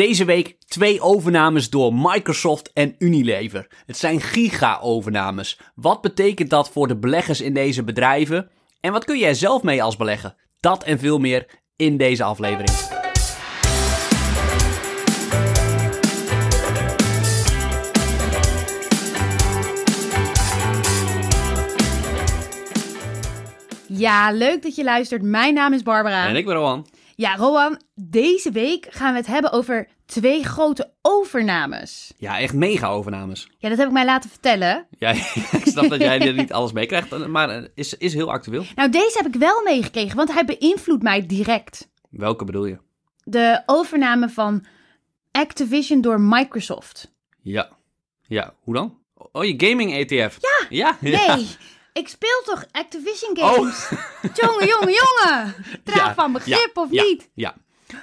Deze week twee overnames door Microsoft en Unilever. Het zijn giga-overnames. Wat betekent dat voor de beleggers in deze bedrijven? En wat kun er zelf mee als belegger? Dat en veel meer in deze aflevering. Ja, leuk dat je luistert. Mijn naam is Barbara. En ik ben Rowan. Ja, Rowan, deze week gaan we het hebben over twee grote overnames. Ja, echt mega overnames. Ja, dat heb ik mij laten vertellen. Ja, ik snap dat jij er niet alles mee krijgt, maar het is, is heel actueel. Nou, deze heb ik wel meegekregen, want hij beïnvloedt mij direct. Welke bedoel je? De overname van Activision door Microsoft. Ja. Ja, hoe dan? Oh, je gaming ETF. Ja. Ja? ja. Ik speel toch Activision games? Jongen, jongen, jongen. Draag Ja, van begrip ja, of ja, niet? Ja.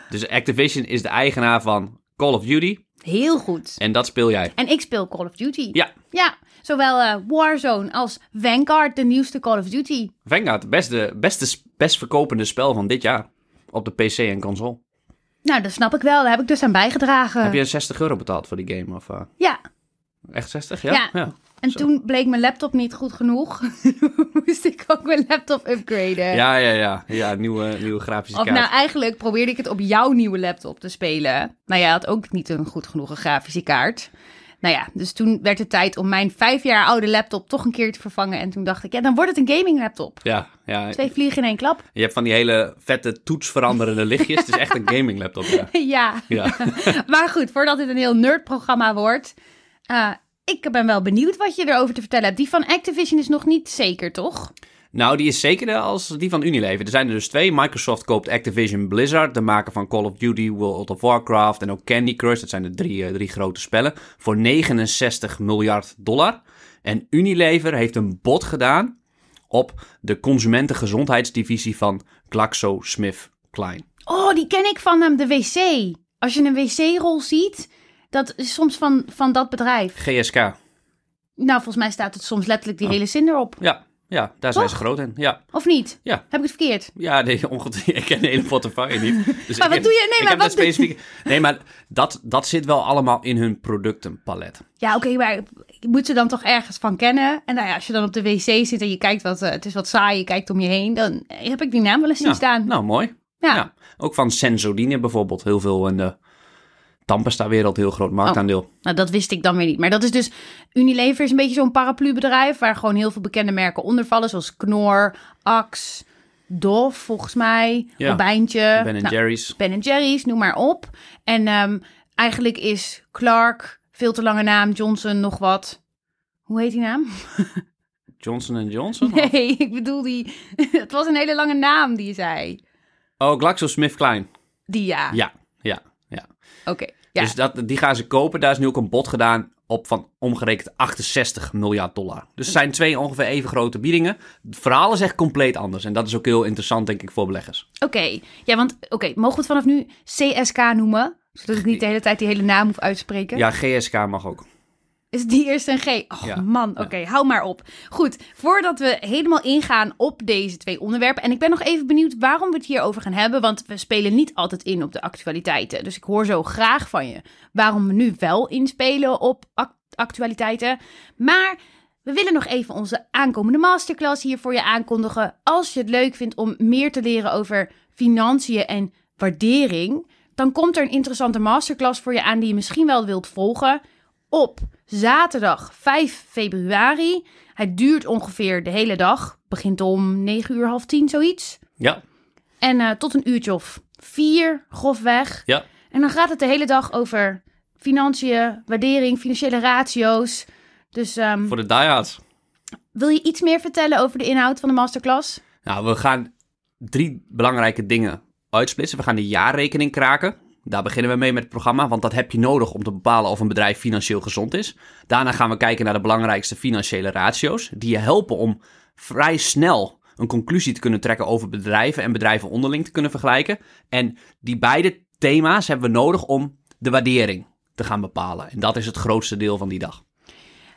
Dus Activision is de eigenaar van Call of Duty Heel goed. en dat speel jij. En ik speel Call of Duty. Ja. Ja, zowel eh, Warzone als Vanguard, de nieuwste Call of Duty. Vanguard, het beste, beste, best verkopende spel van dit jaar. Op de PC en console. Nou, dat snap ik wel. Daar heb ik dus aan bijgedragen. Heb je 60 euro betaald voor die game? Of, eh, Ja, echt 60? Ja. Ja. En Zo. toen bleek mijn laptop niet goed genoeg. Moest ik ook mijn laptop upgraden. Ja, ja, ja. Ja, nieuwe, nieuwe grafische Of kaart. nou, eigenlijk probeerde ik het op jouw nieuwe laptop te spelen. Maar jij had ook niet een goed genoeg grafische kaart. Nou ja, dus toen werd het tijd om mijn vijf jaar oude laptop toch een keer te vervangen. En toen dacht ik, ja, dan wordt het een gaming laptop. Ja, ja. Twee vliegen in één klap. Je hebt van die hele vette toetsveranderende lichtjes. Het is echt een gaming laptop, ja. ja. Ja. Maar goed, voordat dit een heel nerdprogramma wordt. eh, ik ben wel benieuwd wat je erover te vertellen hebt. Die van Activision is nog niet zeker, toch? Nou, die is zekerder als die van Unilever. Er zijn er dus twee. Microsoft koopt Activision Blizzard, de maker van Call of Duty, World of Warcraft en ook Candy Crush. Dat zijn de drie, eh, drie grote spellen. Voor 69 miljard dollar. En Unilever heeft een bod gedaan op de consumentengezondheidsdivisie van GlaxoSmithKline. Oh, die ken ik van hem, de wc. Als je een wc-rol ziet, dat is soms van, van dat bedrijf. GSK. Nou, volgens mij staat het soms letterlijk die Oh. hele zin erop. Ja, ja daar zijn ze groot in. Ja, Of niet? Ja. Heb ik het verkeerd? ja nee, ongetwijfeld. Ik ken de hele portefeuille niet. Dus Maar wat heb- doe je? Nee, maar wat. Nee, maar dat, dat zit wel allemaal in hun productenpalet. Ja, oké, maar je moet ze dan toch ergens van kennen. En nou ja, als je dan op de wc zit en je kijkt wat, eh, het is wat saai, je kijkt om je heen, dan heb ik die naam wel eens zien Ja, staan. Nou, mooi. ja. Ja. Ook van Sensodyne bijvoorbeeld. Heel veel in de tandpasta-wereld. Heel groot marktaandeel. Nou, dat wist ik dan weer niet. Maar dat is dus, Unilever is een beetje zo'n paraplubedrijf waar gewoon heel veel bekende merken onder vallen. Zoals Knorr, Axe, Dove volgens mij, Ja. Robijntje. ben Nou, Jerry's. Ben Jerry's, noem maar op. En ehm, eigenlijk is Clark, veel te lange naam, Johnson nog wat. Hoe heet die naam? Johnson Johnson? Nee, ik bedoel die. Het was een hele lange naam die je zei. Oh, GlaxoSmithKline. Die ja. Ja, ja, ja. Oké. Ja. Dus dat, die gaan ze kopen. Daar is nu ook een bod gedaan op van omgerekend 68 miljard dollar. Dus het zijn twee ongeveer even grote biedingen. Het verhaal is echt compleet anders. En dat is ook heel interessant, denk ik, voor beleggers. Oké. Ja, want oké, mogen we het vanaf nu CSK noemen? Zodat ik niet de hele tijd die hele naam hoef uitspreken. Ja, GSK mag ook. Is die eerst een G? Oh Ja. man, oké, hou maar op. Goed, voordat we helemaal ingaan op deze twee onderwerpen. En ik ben nog even benieuwd waarom we het hierover gaan hebben. Want we spelen niet altijd in op de actualiteiten. Dus ik hoor zo graag van je waarom we nu wel inspelen op ac- actualiteiten. Maar we willen nog even onze aankomende masterclass hier voor je aankondigen. Als je het leuk vindt om meer te leren over financiën en waardering, dan komt er een interessante masterclass voor je aan die je misschien wel wilt volgen op zaterdag 5 februari. Het duurt ongeveer de hele dag. Begint om 9 uur, half 10, zoiets. Ja, En eh, tot een uurtje of vier, grofweg. ja. En dan gaat het de hele dag over financiën, waardering, financiële ratio's. Dus ehm, Voor de diehards. wil je iets meer vertellen over de inhoud van de masterclass? Nou, we gaan drie belangrijke dingen uitsplitsen. We gaan de jaarrekening kraken. Daar beginnen we mee met het programma, want dat heb je nodig om te bepalen of een bedrijf financieel gezond is. Daarna gaan we kijken naar de belangrijkste financiële ratio's, die je helpen om vrij snel een conclusie te kunnen trekken over bedrijven en bedrijven onderling te kunnen vergelijken. En die beide thema's hebben we nodig om de waardering te gaan bepalen. En dat is het grootste deel van die dag.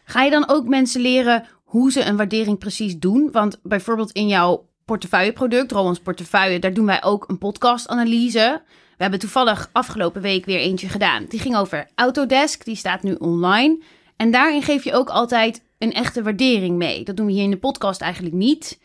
Ga je dan ook mensen leren hoe ze een waardering precies doen? Want bijvoorbeeld in jouw portefeuilleproduct, Rowan's portefeuille, daar doen wij ook een podcastanalyse. We hebben toevallig afgelopen week weer eentje gedaan. Die ging over Autodesk, die staat nu online. En daarin geef je ook altijd een echte waardering mee. Dat doen we hier in de podcast eigenlijk niet.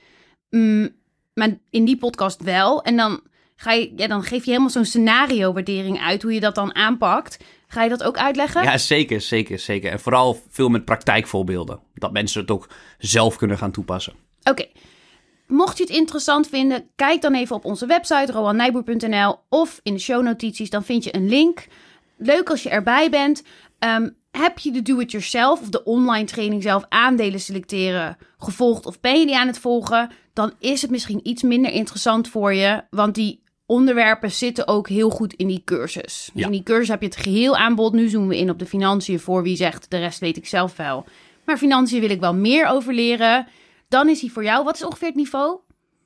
Mm, maar in die podcast wel. En dan, ga je, ja, dan geef je helemaal zo'n scenario-waardering uit, hoe je dat dan aanpakt. Ga je dat ook uitleggen? Ja, zeker, zeker, zeker. En vooral veel met praktijkvoorbeelden. Dat mensen het ook zelf kunnen gaan toepassen. Oké. Mocht je het interessant vinden, kijk dan even op onze website roannijboer.nl of in de shownotities, dan vind je een link. Leuk als je erbij bent. Ehm, heb je de do-it-yourself of de online training zelf aandelen selecteren gevolgd of ben je die aan het volgen, dan is het misschien iets minder interessant voor je, want die onderwerpen zitten ook heel goed in die cursus. Dus Ja. in die cursus heb je het geheel aanbod. Nu zoomen we in op de financiën voor wie zegt de rest weet ik zelf wel. Maar financiën wil ik wel meer over leren. Dan is hij voor jou. Wat is ongeveer het niveau?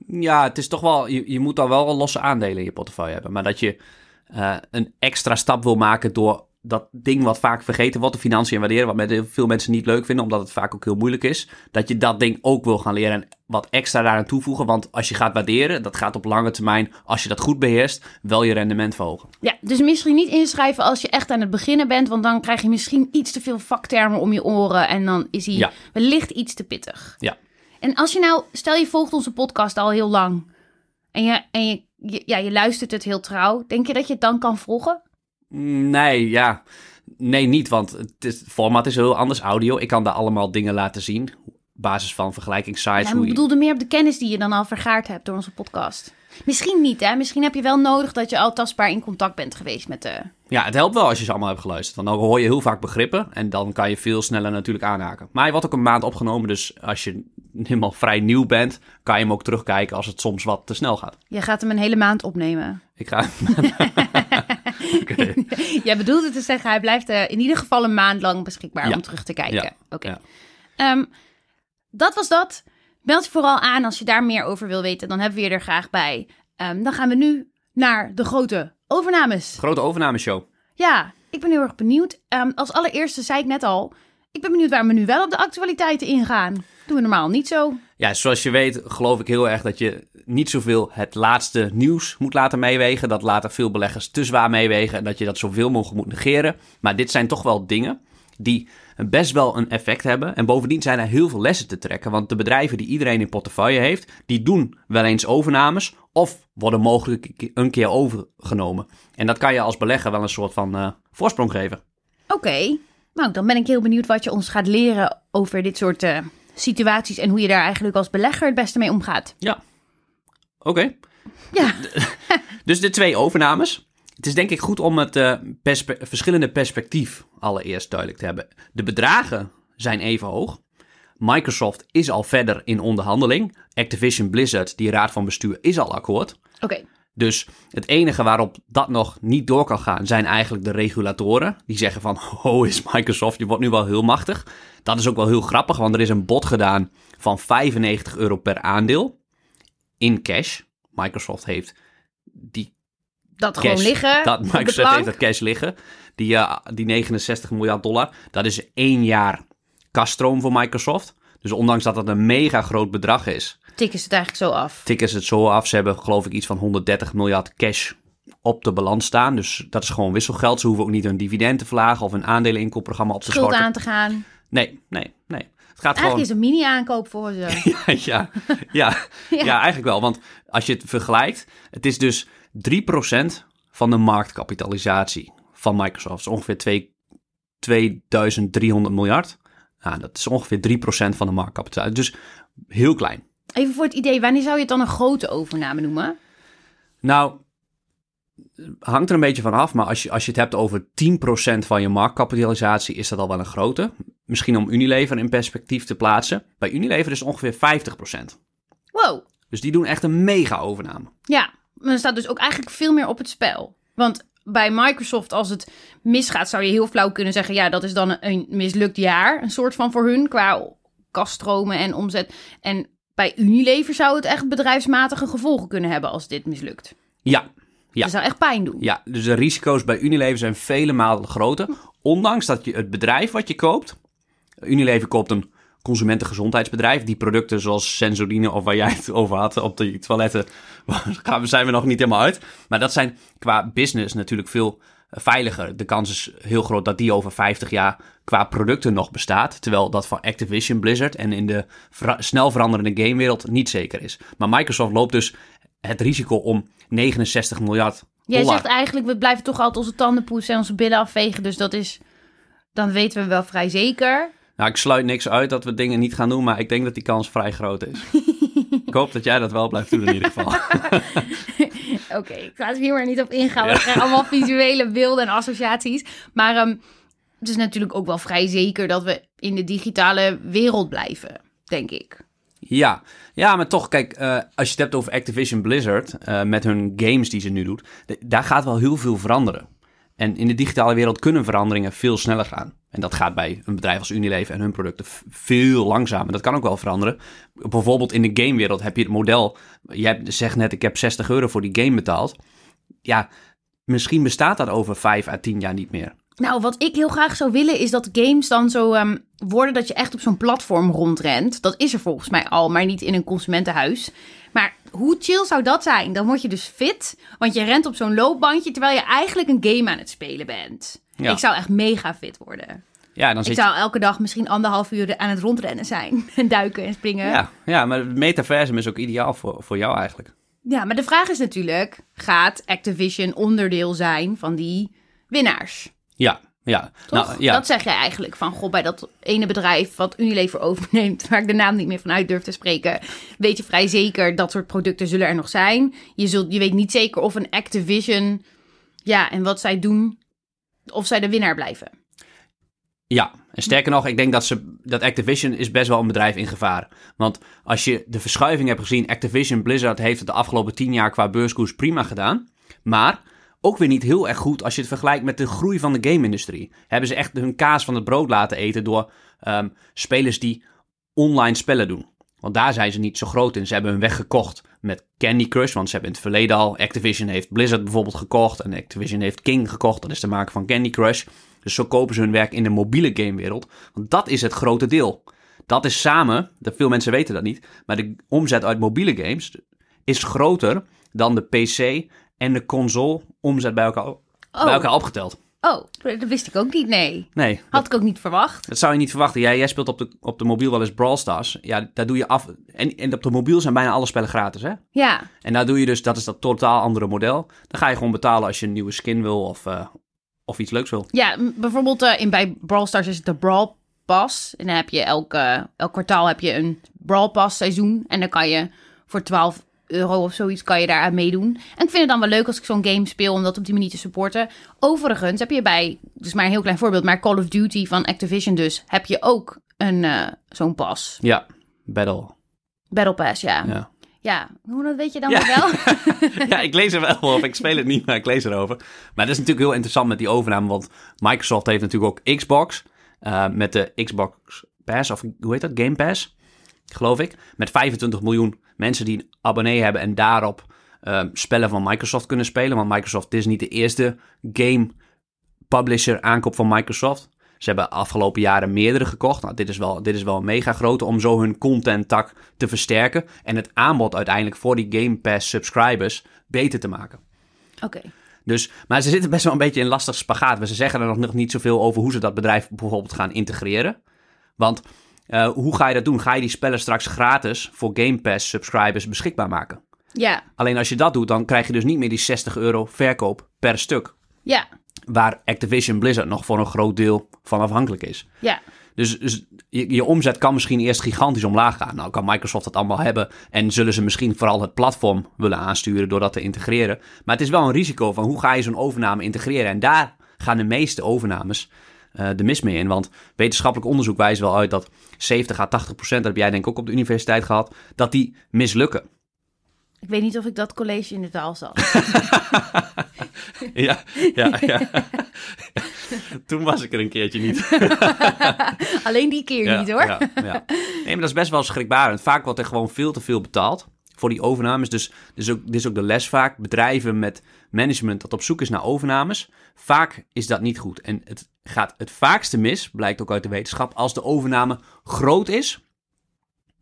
Ja, het is toch wel, je, je moet dan wel losse aandelen in je portefeuille hebben. Maar dat je eh, een extra stap wil maken door dat ding wat vaak vergeten wordt, de financiën waarderen, wat veel mensen niet leuk vinden, omdat het vaak ook heel moeilijk is. Dat je dat ding ook wil gaan leren en wat extra daaraan toevoegen. Want als je gaat waarderen, dat gaat op lange termijn, als je dat goed beheerst, wel je rendement verhogen. Ja, dus misschien niet inschrijven als je echt aan het beginnen bent. Want dan krijg je misschien iets te veel vaktermen om je oren. En dan is hij Ja. wellicht iets te pittig. Ja. En als je nou, stel je volgt onze podcast al heel lang. En je, en je, je- ja, je luistert het heel trouw. Denk je dat je het dan kan volgen? Nee, ja. Nee, niet, want het, is, het format is heel anders, audio. Ik kan daar allemaal dingen laten zien, op basis van vergelijkingssites. Ja, hoe ik je- bedoelde meer op de kennis die je dan al vergaard hebt door onze podcast. Misschien niet, hè? Misschien heb je wel nodig dat je al tastbaar in contact bent geweest met de. Ja, het helpt wel als je ze allemaal hebt geluisterd. Want dan hoor je heel vaak begrippen en dan kan je veel sneller natuurlijk aanhaken. Maar hij wordt ook een maand opgenomen, dus als je helemaal vrij nieuw bent, kan je hem ook terugkijken als het soms wat te snel gaat. Je gaat hem een hele maand opnemen. Ik ga... Oké. Jij bedoelt het te zeggen, hij blijft eh, in ieder geval een maand lang beschikbaar Ja. om terug te kijken. Ja. Oké. Ja. Ehm, dat was dat. Meld je vooral aan als je daar meer over wil weten. Dan hebben we je er graag bij. Ehm, dan gaan we nu naar de grote overnames. Grote overnameshow. Ja, ik ben heel erg benieuwd. Ehm, als allereerste zei ik net al, ik ben benieuwd waar we nu wel op de actualiteiten ingaan. Doen we normaal niet zo. Ja, zoals je weet geloof ik heel erg dat je niet zoveel het laatste nieuws moet laten meewegen. Dat laten veel beleggers te zwaar meewegen en dat je dat zoveel mogelijk moet negeren. Maar dit zijn toch wel dingen die best wel een effect hebben. En bovendien zijn er heel veel lessen te trekken. Want de bedrijven die iedereen in portefeuille heeft, die doen wel eens overnames of worden mogelijk een keer overgenomen. En dat kan je als belegger wel een soort van eh, voorsprong geven. Oké, nou dan ben ik heel benieuwd wat je ons gaat leren over dit soort eh, situaties en hoe je daar eigenlijk als belegger het beste mee omgaat. Ja, oké. Ja, Dus de twee overnames. Het is denk ik goed om het perspe- verschillende perspectief allereerst duidelijk te hebben. De bedragen zijn even hoog. Microsoft is al verder in onderhandeling. Activision Blizzard, die raad van bestuur, is al akkoord. oké. Dus het enige waarop dat nog niet door kan gaan, zijn eigenlijk de regulatoren. Die zeggen van, ho is Microsoft, je wordt nu wel heel machtig. Dat is ook wel heel grappig, want er is een bod gedaan van 95 euro per aandeel in cash. Microsoft heeft die Dat cash, gewoon liggen dat Microsoft heeft dat cash liggen. Die, eh, die 69 miljard dollar, dat is één jaar kaststroom voor Microsoft. Dus ondanks dat het een mega groot bedrag is, Tikken ze het eigenlijk zo af. tikken ze het zo af. Ze hebben geloof ik iets van 130 miljard cash op de balans staan. Dus dat is gewoon wisselgeld. Ze hoeven ook niet hun dividend te verlagen of een aandeleninkoopprogramma op te Schuld schorten. aan te gaan. Nee, nee, nee. Het gaat Eigenlijk gewoon... is een mini-aankoop voor ze. ja, ja, ja. eigenlijk wel. Want als je het vergelijkt, het is dus 3% van de marktkapitalisatie van Microsoft. Dat is ongeveer twee- 2300 miljard. Nou, dat is ongeveer 3% van de marktkapitalisatie. Dus heel klein. Even voor het idee, wanneer zou je het dan een grote overname noemen? Nou, hangt er een beetje van af. Maar als je, als je het hebt over 10% van je marktkapitalisatie, is dat al wel een grote. Misschien om Unilever in perspectief te plaatsen. Bij Unilever is het ongeveer 50%. Wow. Dus die doen echt een mega overname. Ja, maar er staat dus ook eigenlijk veel meer op het spel. Want bij Microsoft, als het misgaat, zou je heel flauw kunnen zeggen: ja, dat is dan een mislukt jaar. Een soort van voor hun qua kaststromen en omzet. En bij Unilever zou het echt bedrijfsmatige gevolgen kunnen hebben als dit mislukt. Ja, Ja. Dat zou echt pijn doen. Ja, dus de risico's bij Unilever zijn vele malen groter. Ondanks dat je het bedrijf wat je koopt, Unilever koopt een consumentengezondheidsbedrijf. Die producten zoals Sensodyne of waar jij het over had op de toiletten, zijn we nog niet helemaal uit. Maar dat zijn qua business natuurlijk veel veiliger. De kans is heel groot dat die over 50 jaar qua producten nog bestaat. Terwijl dat van Activision Blizzard en in de snel veranderende gamewereld niet zeker is. Maar Microsoft loopt dus het risico om 69 miljard Jij dollar. zegt eigenlijk, we blijven toch altijd onze tanden poetsen en onze billen afvegen. Dus dat is, dan weten we wel vrij zeker. Nou, ik sluit niks uit dat we dingen niet gaan doen, maar ik denk dat die kans vrij groot is. ik hoop dat jij dat wel blijft doen in ieder geval. Oké, ik ga er hier maar niet op ingaan. want We krijgen allemaal visuele beelden en associaties. Maar ehm, het is natuurlijk ook wel vrij zeker dat we in de digitale wereld blijven, denk ik. Ja, ja maar toch, kijk, eh, als je het hebt over Activision Blizzard, eh, met hun games die ze nu doet, daar gaat wel heel veel veranderen. En in de digitale wereld kunnen veranderingen veel sneller gaan. En dat gaat bij een bedrijf als Unilever en hun producten veel langzamer. Dat kan ook wel veranderen. Bijvoorbeeld in de gamewereld heb je het model. Jij zegt net, ik heb 60 euro voor die game betaald. Ja, misschien bestaat dat over 5 à 10 jaar niet meer. Nou, wat ik heel graag zou willen is dat games dan zo ehm, worden dat je echt op zo'n platform rondrent. Dat is er volgens mij al, maar niet in een consumentenhuis. Maar hoe chill zou dat zijn? Dan word je dus fit, want je rent op zo'n loopbandje terwijl je eigenlijk een game aan het spelen bent. Ja. Ik zou echt mega fit worden. Ja, dan Ik zit je... zou elke dag misschien anderhalf uur aan het rondrennen zijn. En duiken en springen. Ja. Ja, ja, maar het metaversum is ook ideaal voor, voor jou eigenlijk. maar de vraag is natuurlijk: gaat Activision onderdeel zijn van die winnaars? Ja, ja. Toch? Nou, ja. Dat zeg jij eigenlijk van, goh, bij dat ene bedrijf wat Unilever overneemt, waar ik de naam niet meer van uit durf te spreken, weet je vrij zeker dat soort producten zullen er nog zijn. Je, zult, je weet niet zeker of een Activision, ja, en wat zij doen, of zij de winnaar blijven. Ja, en sterker nog, ik denk dat, ze, dat Activision is best wel een bedrijf in gevaar. Want als je de verschuiving hebt gezien, Activision Blizzard heeft het de afgelopen tien jaar qua beurskoers prima gedaan. Maar ook weer niet heel erg goed als je het vergelijkt met de groei van de game-industrie. Hebben ze echt hun kaas van het brood laten eten door ehm, spelers die online spellen doen. Want daar zijn ze niet zo groot in. Ze hebben hun weg gekocht met Candy Crush. Want ze hebben in het verleden al. Activision heeft Blizzard bijvoorbeeld gekocht. En Activision heeft King gekocht. Dat is de maker van Candy Crush. Dus zo kopen ze hun werk in de mobiele gamewereld. Want dat is het grote deel. Dat is samen, dat veel mensen weten dat niet. Maar de omzet uit mobiele games is groter dan de PC en de console omzet bij elkaar, bij elkaar opgeteld. Oh, dat wist ik ook niet, nee. Nee, dat, Had ik ook niet verwacht. dat zou je niet verwachten. Jij, jij speelt op de, op de mobiel wel eens Brawl Stars. Ja, daar doe je af. En, en op de mobiel zijn bijna alle spellen gratis, hè? Ja, En daar doe je dus, dat is dat totaal andere model. Dan ga je gewoon betalen als je een nieuwe skin wil of, eh, of iets leuks wil. ja bijvoorbeeld eh, in, bij Brawl Stars is het de Brawl Pass. En dan heb je elk, eh, elk kwartaal heb je een Brawl Pass seizoen. En dan kan je voor 12 euro of zoiets kan je daaraan meedoen. En ik vind het dan wel leuk als ik zo'n game speel om dat op die manier te supporten. Overigens heb je bij, dus maar een heel klein voorbeeld, maar Call of Duty van Activision dus, heb je ook een eh, zo'n pas. Ja, Battle. Battle Pass, ja. ja. Ja. hoe dat weet je dan Ja. wel? ja, ik lees er wel over. Ik speel het niet, maar ik lees erover. Maar dat is natuurlijk heel interessant met die overname. Want Microsoft heeft natuurlijk ook Xbox. eh, met de Xbox Pass, of hoe heet dat? Game Pass, geloof ik. Met 25 miljoen mensen die een abonnee hebben en daarop eh, spellen van Microsoft kunnen spelen. Want Microsoft is niet de eerste game publisher aankoop van Microsoft. Ze hebben afgelopen jaren meerdere gekocht. Nou, dit, is wel, dit is wel een mega grote om zo hun content tak te versterken. En het aanbod uiteindelijk voor die Game Pass subscribers beter te maken. Oké. Dus, maar ze zitten best wel een beetje in lastig spagaat. Want Ze zeggen er nog nog niet zoveel over hoe ze dat bedrijf bijvoorbeeld gaan integreren. Want eh, hoe ga je dat doen? Ga je die spellen straks gratis voor Game Pass subscribers beschikbaar maken? Ja, Alleen als je dat doet, dan krijg je dus niet meer die 60 euro verkoop per stuk. ja, Waar Activision Blizzard nog voor een groot deel van afhankelijk is. ja. Dus, dus je, je omzet kan misschien eerst gigantisch omlaag gaan. Nou kan Microsoft dat allemaal hebben. En zullen ze misschien vooral het platform willen aansturen door dat te integreren. Maar het is wel een risico van hoe ga je zo'n overname integreren. En daar gaan de meeste overnames eh, de mis mee in. Want wetenschappelijk onderzoek wijst wel uit dat 70 à 80 procent, dat heb jij denk ik ook op de universiteit gehad, dat die mislukken. Ik weet niet of ik dat college in de taal zat. Ja, ja, ja. Toen was ik er een keertje niet. Alleen die keer Ja, niet hoor. Ja, ja. Nee, maar dat is best wel schrikbarend. Vaak wordt er gewoon veel te veel betaald voor die overnames. Dus, dus ook, dit is ook de les vaak. Bedrijven met management dat op zoek is naar overnames. Vaak is dat niet goed. En het gaat het vaakste mis, blijkt ook uit de wetenschap, als de overname groot is.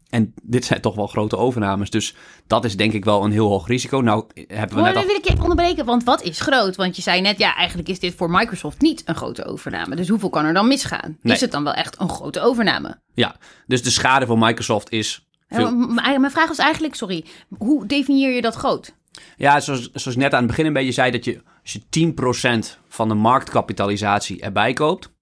En dit zijn toch wel grote overnames, dus dat is denk ik wel een heel hoog risico. Nou, hebben we Maar net al... wil ik je even onderbreken, want wat is groot? Want je zei net, ja, eigenlijk is dit voor Microsoft niet een grote overname. Dus hoeveel kan er dan misgaan? Nee. Is het dan wel echt een grote overname? Ja, dus de schade voor Microsoft is veel... Mijn vraag was eigenlijk, sorry, hoe definieer je dat groot? Ja, zoals, zoals ik net aan het begin een beetje zei, dat je als je 10% van de marktkapitalisatie erbij koopt,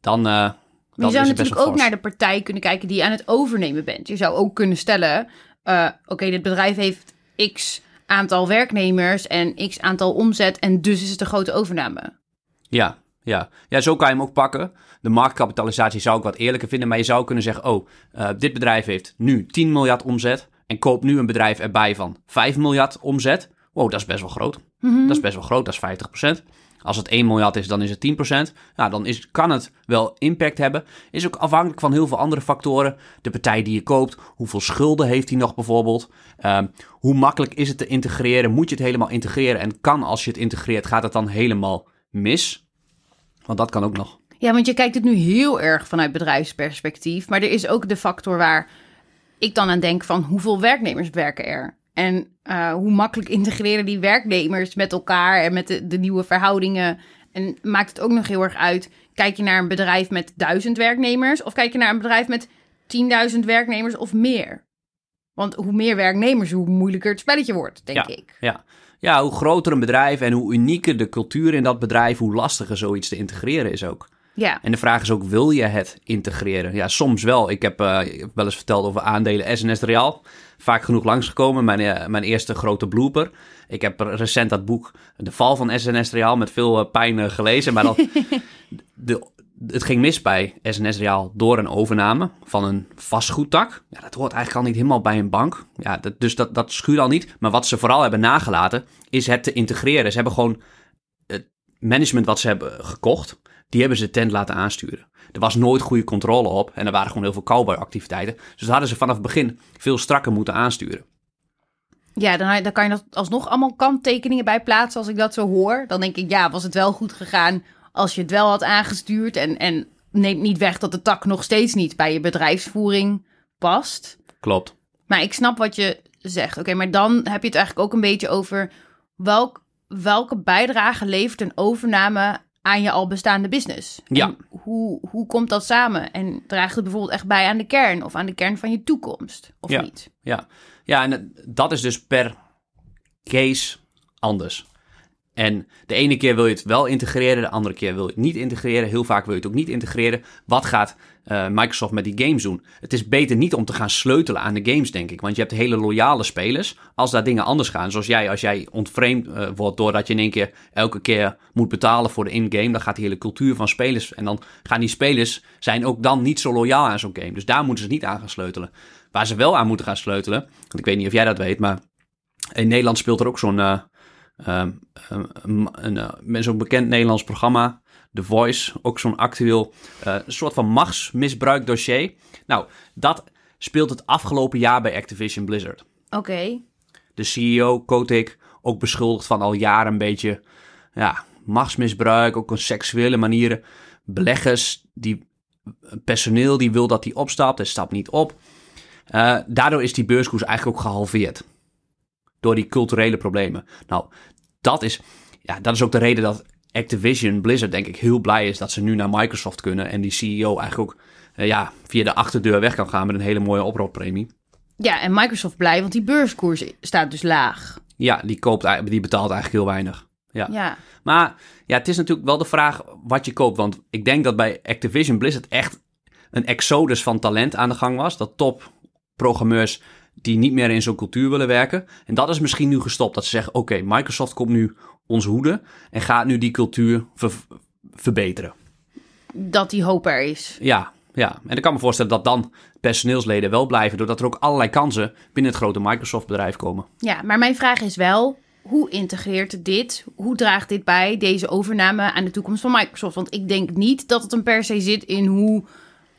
dan, Maar dan je zou natuurlijk ook naar de partij kunnen kijken die je aan het overnemen bent. Je zou ook kunnen stellen, eh, oké, dit bedrijf heeft x aantal werknemers en x aantal omzet en dus is het een grote overname. Ja, ja. ja, zo kan je hem ook pakken. De marktkapitalisatie zou ik wat eerlijker vinden, maar je zou kunnen zeggen, oh, eh, dit bedrijf heeft nu 10 miljard omzet en koopt nu een bedrijf erbij van 5 miljard omzet. Wow, dat is best wel groot. Dat is best wel groot, dat is 50%. Als het 1 miljard is, dan is het 10%. Nou, dan is, kan het wel impact hebben. Is ook afhankelijk van heel veel andere factoren. De partij die je koopt, hoeveel schulden heeft hij nog bijvoorbeeld? Ehm, hoe makkelijk is het te integreren? Moet je het helemaal integreren? En kan als je het integreert, gaat het dan helemaal mis? Want dat kan ook nog. Ja, want je kijkt het nu heel erg vanuit bedrijfsperspectief. Maar er is ook de factor waar ik dan aan denk van hoeveel werknemers werken er? En eh, hoe makkelijk integreren die werknemers met elkaar en met de, de nieuwe verhoudingen? En maakt het ook nog heel erg uit, kijk je naar een bedrijf met duizend werknemers... of kijk je naar een bedrijf met 10.000 werknemers of meer? Want hoe meer werknemers, hoe moeilijker het spelletje wordt, denk Ja. ik. Ja. ja, hoe groter een bedrijf en hoe unieker de cultuur in dat bedrijf, hoe lastiger zoiets te integreren is ook. Ja, En de vraag is ook, wil je het integreren? Ja, soms wel. Ik heb, eh, wel eens verteld over aandelen SNS Real. Vaak genoeg langsgekomen. Mijn, eh, mijn eerste grote blooper. Ik heb recent dat boek De Val van SNS Real met veel eh, pijn eh, gelezen. Maar dat, de, het ging mis bij SNS Real door een overname van een vastgoedtak. Ja, dat hoort eigenlijk al niet helemaal bij een bank. Ja, dat, dus dat, dat schuurt al niet. Maar wat ze vooral hebben nagelaten, is het te integreren. Ze hebben gewoon het management wat ze hebben gekocht, die hebben ze tent laten aansturen. Er was nooit goede controle op en er waren gewoon heel veel cowboy-activiteiten. Dus dat hadden ze vanaf het begin veel strakker moeten aansturen. Ja, dan, dan kan je dat alsnog allemaal kanttekeningen bij plaatsen als ik dat zo hoor. Dan denk ik, ja, was het wel goed gegaan als je het wel had aangestuurd. En, en neemt niet weg dat de tak nog steeds niet bij je bedrijfsvoering past. Klopt. Maar ik snap wat je zegt. Oké, maar dan heb je het eigenlijk ook een beetje over welk, welke bijdrage levert een overname aan je al bestaande business? Ja. Hoe, hoe komt dat samen? En draagt het bijvoorbeeld echt bij aan de kern of aan de kern van je toekomst? Of Ja. niet? Ja, ja en dat is dus per case anders. En de ene keer wil je het wel integreren, de andere keer wil je het niet integreren. Heel vaak wil je het ook niet integreren. Wat gaat eh, Microsoft met die games doen? Het is beter niet om te gaan sleutelen aan de games, denk ik. Want je hebt hele loyale spelers. Als daar dingen anders gaan, zoals jij, als jij ontvreemd eh, wordt doordat je in één keer elke keer moet betalen voor de in-game, dan gaat die hele cultuur van spelers. En dan gaan die spelers zijn ook dan niet zo loyaal aan zo'n game. Dus daar moeten ze niet aan gaan sleutelen. Waar ze wel aan moeten gaan sleutelen, want ik weet niet of jij dat weet, maar in Nederland speelt er ook zo'n eh, ehm, ehm, een, een, eh, zo'n bekend Nederlands programma, The Voice, ook zo'n actueel eh, soort van machtsmisbruik dossier. Nou, dat speelt het afgelopen jaar bij Activision Blizzard. Oké. De CEO, Kotick, ook beschuldigd van al jaren een beetje ja, machtsmisbruik, ook op seksuele manieren. Beleggers, die, personeel die wil dat hij opstapt, hij stapt niet op. Eh, daardoor is die beurskoers eigenlijk ook gehalveerd. Door die culturele problemen. Nou, dat is, ja, dat is ook de reden dat Activision Blizzard denk ik heel blij is dat ze nu naar Microsoft kunnen. En die CEO eigenlijk ook eh, ja, via de achterdeur weg kan gaan met een hele mooie oproeppremie. Ja, en Microsoft blij, want die beurskoers staat dus laag. Ja, die, koopt, die betaalt eigenlijk heel weinig. Ja. Ja. Maar ja, het is natuurlijk wel de vraag wat je koopt. Want ik denk dat bij Activision Blizzard echt een exodus van talent aan de gang was. Dat topprogrammeurs die niet meer in zo'n cultuur willen werken. En dat is misschien nu gestopt. Dat ze zeggen, oké, Microsoft komt nu ons hoeden en gaat nu die cultuur ver- verbeteren. Dat die hoop er is. Ja, ja. En ik kan me voorstellen dat dan personeelsleden wel blijven. Doordat er ook allerlei kansen binnen het grote Microsoft bedrijf komen. Ja, maar mijn vraag is wel, hoe integreert dit, hoe draagt dit bij, deze overname aan de toekomst van Microsoft? Want ik denk niet dat het een per se zit in hoe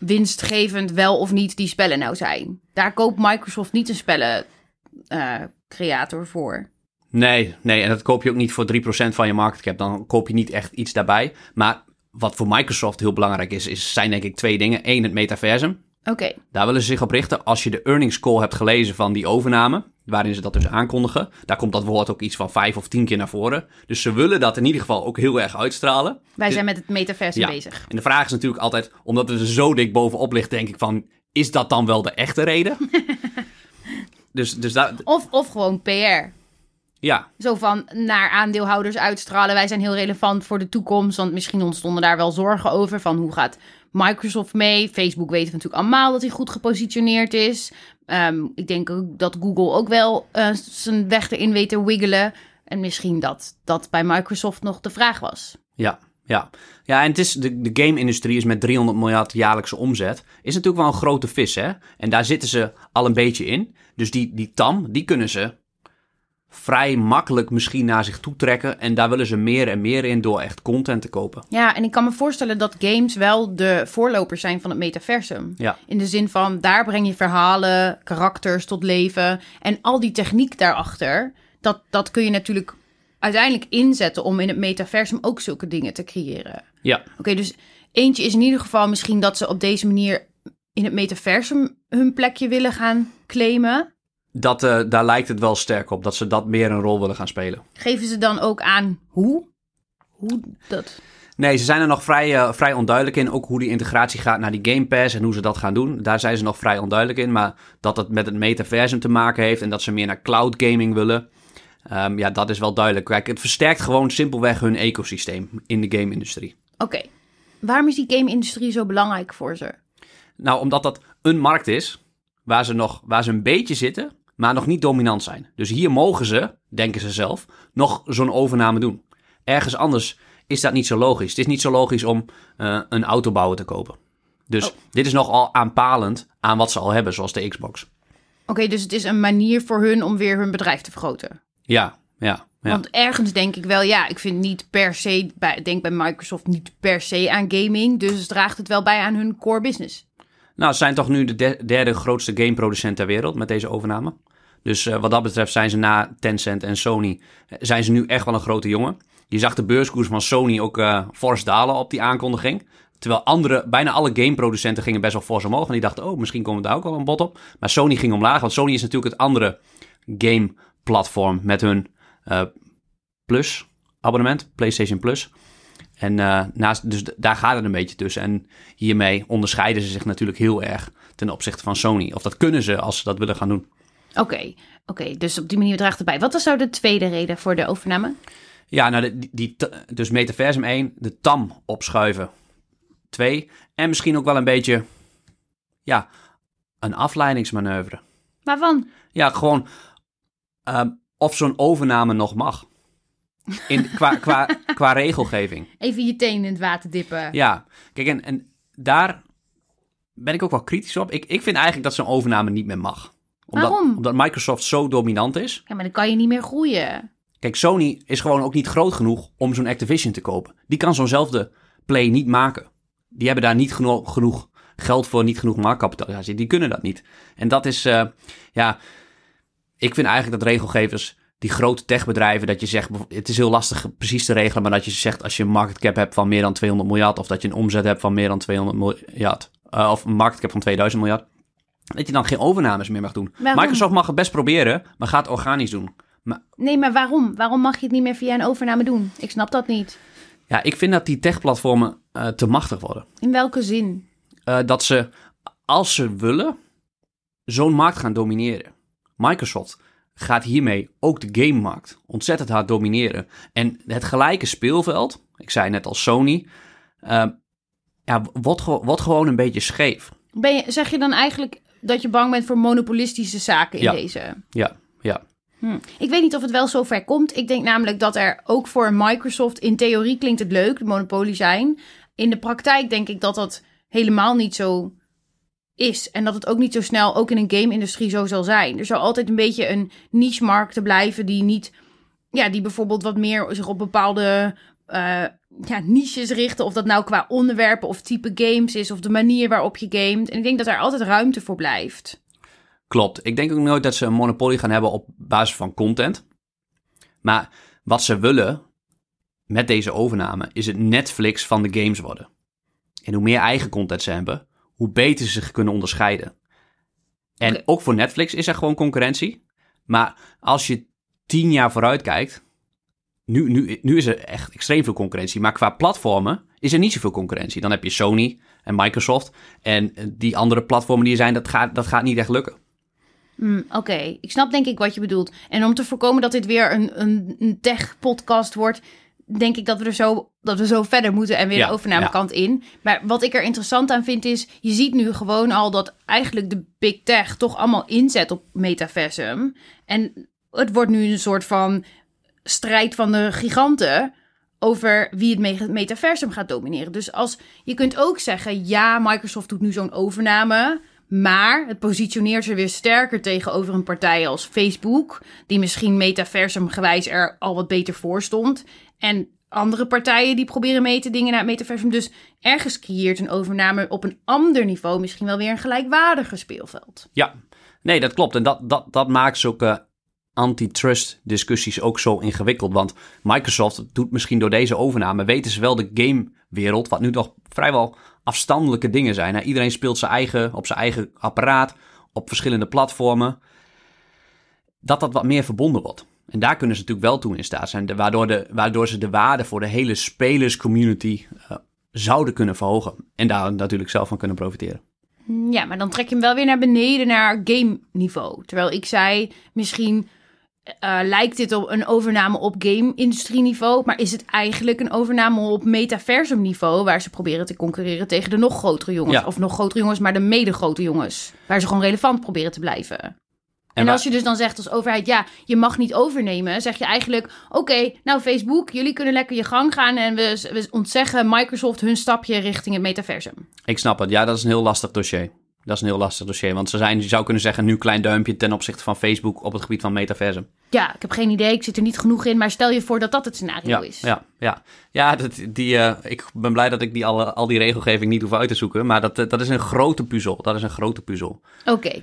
winstgevend wel of niet die spellen nou zijn. Daar koopt Microsoft niet een spellencreator voor. Nee, nee, en dat koop je ook niet voor 3% van je market cap. Dan koop je niet echt iets daarbij. Maar wat voor Microsoft heel belangrijk is, is, zijn denk ik twee dingen. Eén, het metaversum. Oké, Daar willen ze zich op richten. Als je de earnings call hebt gelezen van die overname, waarin ze dat dus aankondigen, daar komt dat woord ook iets van vijf of tien keer naar voren. Dus ze willen dat in ieder geval ook heel erg uitstralen. wij zijn met het metaversum Ja. bezig. En de vraag is natuurlijk altijd, omdat het er zo dik bovenop ligt, denk ik van, is dat dan wel de echte reden? dus, dus daar, Of, of gewoon PR. ja, Zo van naar aandeelhouders uitstralen. Wij zijn heel relevant voor de toekomst. Want misschien ontstonden daar wel zorgen over. Van hoe gaat Microsoft mee? Facebook weten we natuurlijk allemaal dat hij goed gepositioneerd is. Ehm, ik denk ook dat Google ook wel eh, zijn weg erin weet te wiggelen. En misschien dat dat bij Microsoft nog de vraag was. Ja, ja. Ja, en het is, de, de game-industrie is met 300 miljard jaarlijkse omzet, is natuurlijk wel een grote vis, hè? En daar zitten ze al een beetje in. Dus die, die tam, die kunnen ze vrij makkelijk misschien naar zich toe trekken. En daar willen ze meer en meer in door echt content te kopen. Ja, en ik kan me voorstellen dat games wel de voorlopers zijn van het metaversum. Ja, In de zin van, daar breng je verhalen, karakters tot leven. En al die techniek daarachter, dat, dat kun je natuurlijk uiteindelijk inzetten om in het metaversum ook zulke dingen te creëren. ja, Oké, dus eentje is in ieder geval misschien dat ze op deze manier in het metaversum hun plekje willen gaan claimen. Dat, eh, daar lijkt het wel sterk op, dat ze dat meer een rol willen gaan spelen. Geven ze dan ook aan hoe? Hoe dat? Nee, ze zijn er nog vrij, eh, vrij onduidelijk in. Ook hoe die integratie gaat naar die Game Pass en hoe ze dat gaan doen. Daar zijn ze nog vrij onduidelijk in. Maar dat het met het metaversum te maken heeft en dat ze meer naar cloud gaming willen. ehm, ja, dat is wel duidelijk. Kijk, het versterkt gewoon simpelweg hun ecosysteem in de game-industrie. Oké, waarom is die game-industrie zo belangrijk voor ze? Nou, omdat dat een markt is waar ze, nog, waar ze een beetje zitten, maar nog niet dominant zijn. Dus hier mogen ze, denken ze zelf, nog zo'n overname doen. Ergens anders is dat niet zo logisch. Het is niet zo logisch om eh, een autobouwer te kopen. Dus Oh. dit is nogal aanpalend aan wat ze al hebben, zoals de Xbox. Oké, dus het is een manier voor hun om weer hun bedrijf te vergroten. Ja, ja, ja. Want ergens denk ik wel, ja, ik vind niet per se, bij, denk bij Microsoft niet per se aan gaming. Dus draagt het wel bij aan hun core business. Nou, ze zijn toch nu de- derde grootste gameproducent ter wereld met deze overname. Dus eh, wat dat betreft zijn ze na Tencent en Sony, eh, zijn ze nu echt wel een grote jongen. Je zag de beurskoers van Sony ook eh fors dalen op die aankondiging. Terwijl andere, bijna alle gameproducenten gingen best wel fors omhoog. En die dachten, oh, misschien komt daar ook wel een bod op. Maar Sony ging omlaag, want Sony is natuurlijk het andere game-platform met hun Plus abonnement, PlayStation Plus. En eh, naast, dus daar gaat het een beetje tussen. En hiermee onderscheiden ze zich natuurlijk heel erg ten opzichte van Sony. Of dat kunnen ze als ze dat willen gaan doen. Oké, oké, dus op die manier draagt het bij. Wat was nou de tweede reden voor de overname? Ja, nou, de- die, die, dus Metaversum 1, de TAM opschuiven 2. En misschien ook wel een beetje, ja, een afleidingsmanoeuvre. Waarvan? Ja, gewoon ehm, of zo'n overname nog mag. In, qua, qua, qua regelgeving. Even je teen in het water dippen. Ja, kijk, en, en daar ben ik ook wel kritisch op. Ik, ik vind eigenlijk dat zo'n overname niet meer mag. Omdat, Waarom? Omdat Microsoft zo dominant is. Ja, maar dan kan je niet meer groeien. Kijk, Sony is gewoon ook niet groot genoeg om zo'n Activision te kopen. Die kan zo'nzelfde play niet maken. Die hebben daar niet geno- genoeg geld voor, niet genoeg marktkapitalisatie. Die kunnen dat niet. En dat is, eh, ja, ik vind eigenlijk dat regelgevers, die grote techbedrijven, dat je zegt, het is heel lastig precies te regelen, maar dat je zegt als je een market cap hebt van meer dan 200 miljard, of dat je een omzet hebt van meer dan 200 miljard, eh, of een market cap van 2000 miljard, dat je dan geen overnames meer mag doen. Waarom? Microsoft mag het best proberen, maar gaat organisch doen. Nee, maar waarom? Waarom mag je het niet meer via een overname doen? Ik snap dat niet. Ja, ik vind dat die techplatformen eh, te machtig worden. In welke zin? Eh, dat ze, als ze willen, zo'n markt gaan domineren. Microsoft gaat hiermee ook de gamemarkt ontzettend hard domineren. En het gelijke speelveld, ik zei net al Sony, eh, ja, wordt gewoon een beetje scheef. Ben je, zeg je dan eigenlijk dat je bang bent voor monopolistische zaken in Ja. deze? Ja, ja. Hm. Ik weet niet of het wel zo ver komt. Ik denk namelijk dat er ook voor Microsoft in theorie klinkt het leuk, de monopolie zijn. In de praktijk denk ik dat dat helemaal niet zo is. En dat het ook niet zo snel ook in een game-industrie zo zal zijn. Er zal altijd een beetje een niche-markt blijven die niet... Ja, die bijvoorbeeld wat meer zich op bepaalde eh, ja, niches richten. Of dat nou qua onderwerpen of type games is. Of de manier waarop je gamet. En ik denk dat er altijd ruimte voor blijft. Klopt. Ik denk ook nooit dat ze een monopolie gaan hebben op basis van content. Maar wat ze willen, met deze overname is het Netflix van de games worden. En hoe meer eigen content ze hebben, hoe beter ze zich kunnen onderscheiden. En ook voor Netflix is er gewoon concurrentie. Maar als je tien jaar vooruit kijkt, nu, nu, nu is er echt extreem veel concurrentie. Maar qua platformen is er niet zoveel concurrentie. Dan heb je Sony en Microsoft. En die andere platformen die er zijn, dat gaat, dat gaat niet echt lukken. Hmm, Oké, ik snap denk ik wat je bedoelt. En om te voorkomen dat dit weer een, een, een tech-podcast wordt, denk ik dat we er zo, dat we zo verder moeten en weer Ja, de overnamekant in. Maar wat ik er interessant aan vind is, je ziet nu gewoon al dat eigenlijk de big tech toch allemaal inzet op metaversum. En het wordt nu een soort van strijd van de giganten over wie het me- metaversum gaat domineren. Dus als je kunt ook zeggen, ja, Microsoft doet nu zo'n overname, maar het positioneert ze weer sterker tegenover een partij als Facebook, die misschien metaversum gewijs er al wat beter voor stond. En andere partijen die proberen mee te dingen naar het metaversum. Dus ergens creëert een overname op een ander niveau misschien wel weer een gelijkwaardiger speelveld. Ja, nee, dat klopt. En dat, dat, dat maakt zulke antitrust discussies ook zo ingewikkeld. Want Microsoft doet misschien door deze overname, weten ze wel de gamewereld, wat nu toch vrijwel afstandelijke dingen zijn. Iedereen speelt zijn eigen, op zijn eigen apparaat, op verschillende platformen. Dat dat wat meer verbonden wordt. En daar kunnen ze natuurlijk wel toe in staat zijn, waardoor, de, waardoor ze de waarde voor de hele spelerscommunity eh, zouden kunnen verhogen. En daar natuurlijk zelf van kunnen profiteren. Ja, maar dan trek je hem wel weer naar beneden naar game niveau. Terwijl ik zei, misschien eh, lijkt dit op een overname op game-industrie niveau, maar is het eigenlijk een overname op metaversum niveau, waar ze proberen te concurreren tegen de nog grotere jongens. Ja. Of nog grotere jongens, maar de mede grote jongens. Waar ze gewoon relevant proberen te blijven. En, waar- als je dus dan zegt als overheid, ja, je mag niet overnemen, zeg je eigenlijk, oké, nou Facebook, jullie kunnen lekker je gang gaan en we, we ontzeggen Microsoft hun stapje richting het metaversum. Ik snap het. Ja, dat is een heel lastig dossier. Dat is een heel lastig dossier. Want ze zijn, je zou kunnen zeggen, nu klein duimpje ten opzichte van Facebook op het gebied van metaversum. Ja, ik heb geen idee, ik zit er niet genoeg in, maar stel je voor dat dat het scenario Ja, is. ja, ja. Ja, dat, die, eh, ik ben blij dat ik die al, al die regelgeving niet hoef uit te zoeken. Maar dat, eh, dat is een grote puzzel. Dat is een grote puzzel. Oké,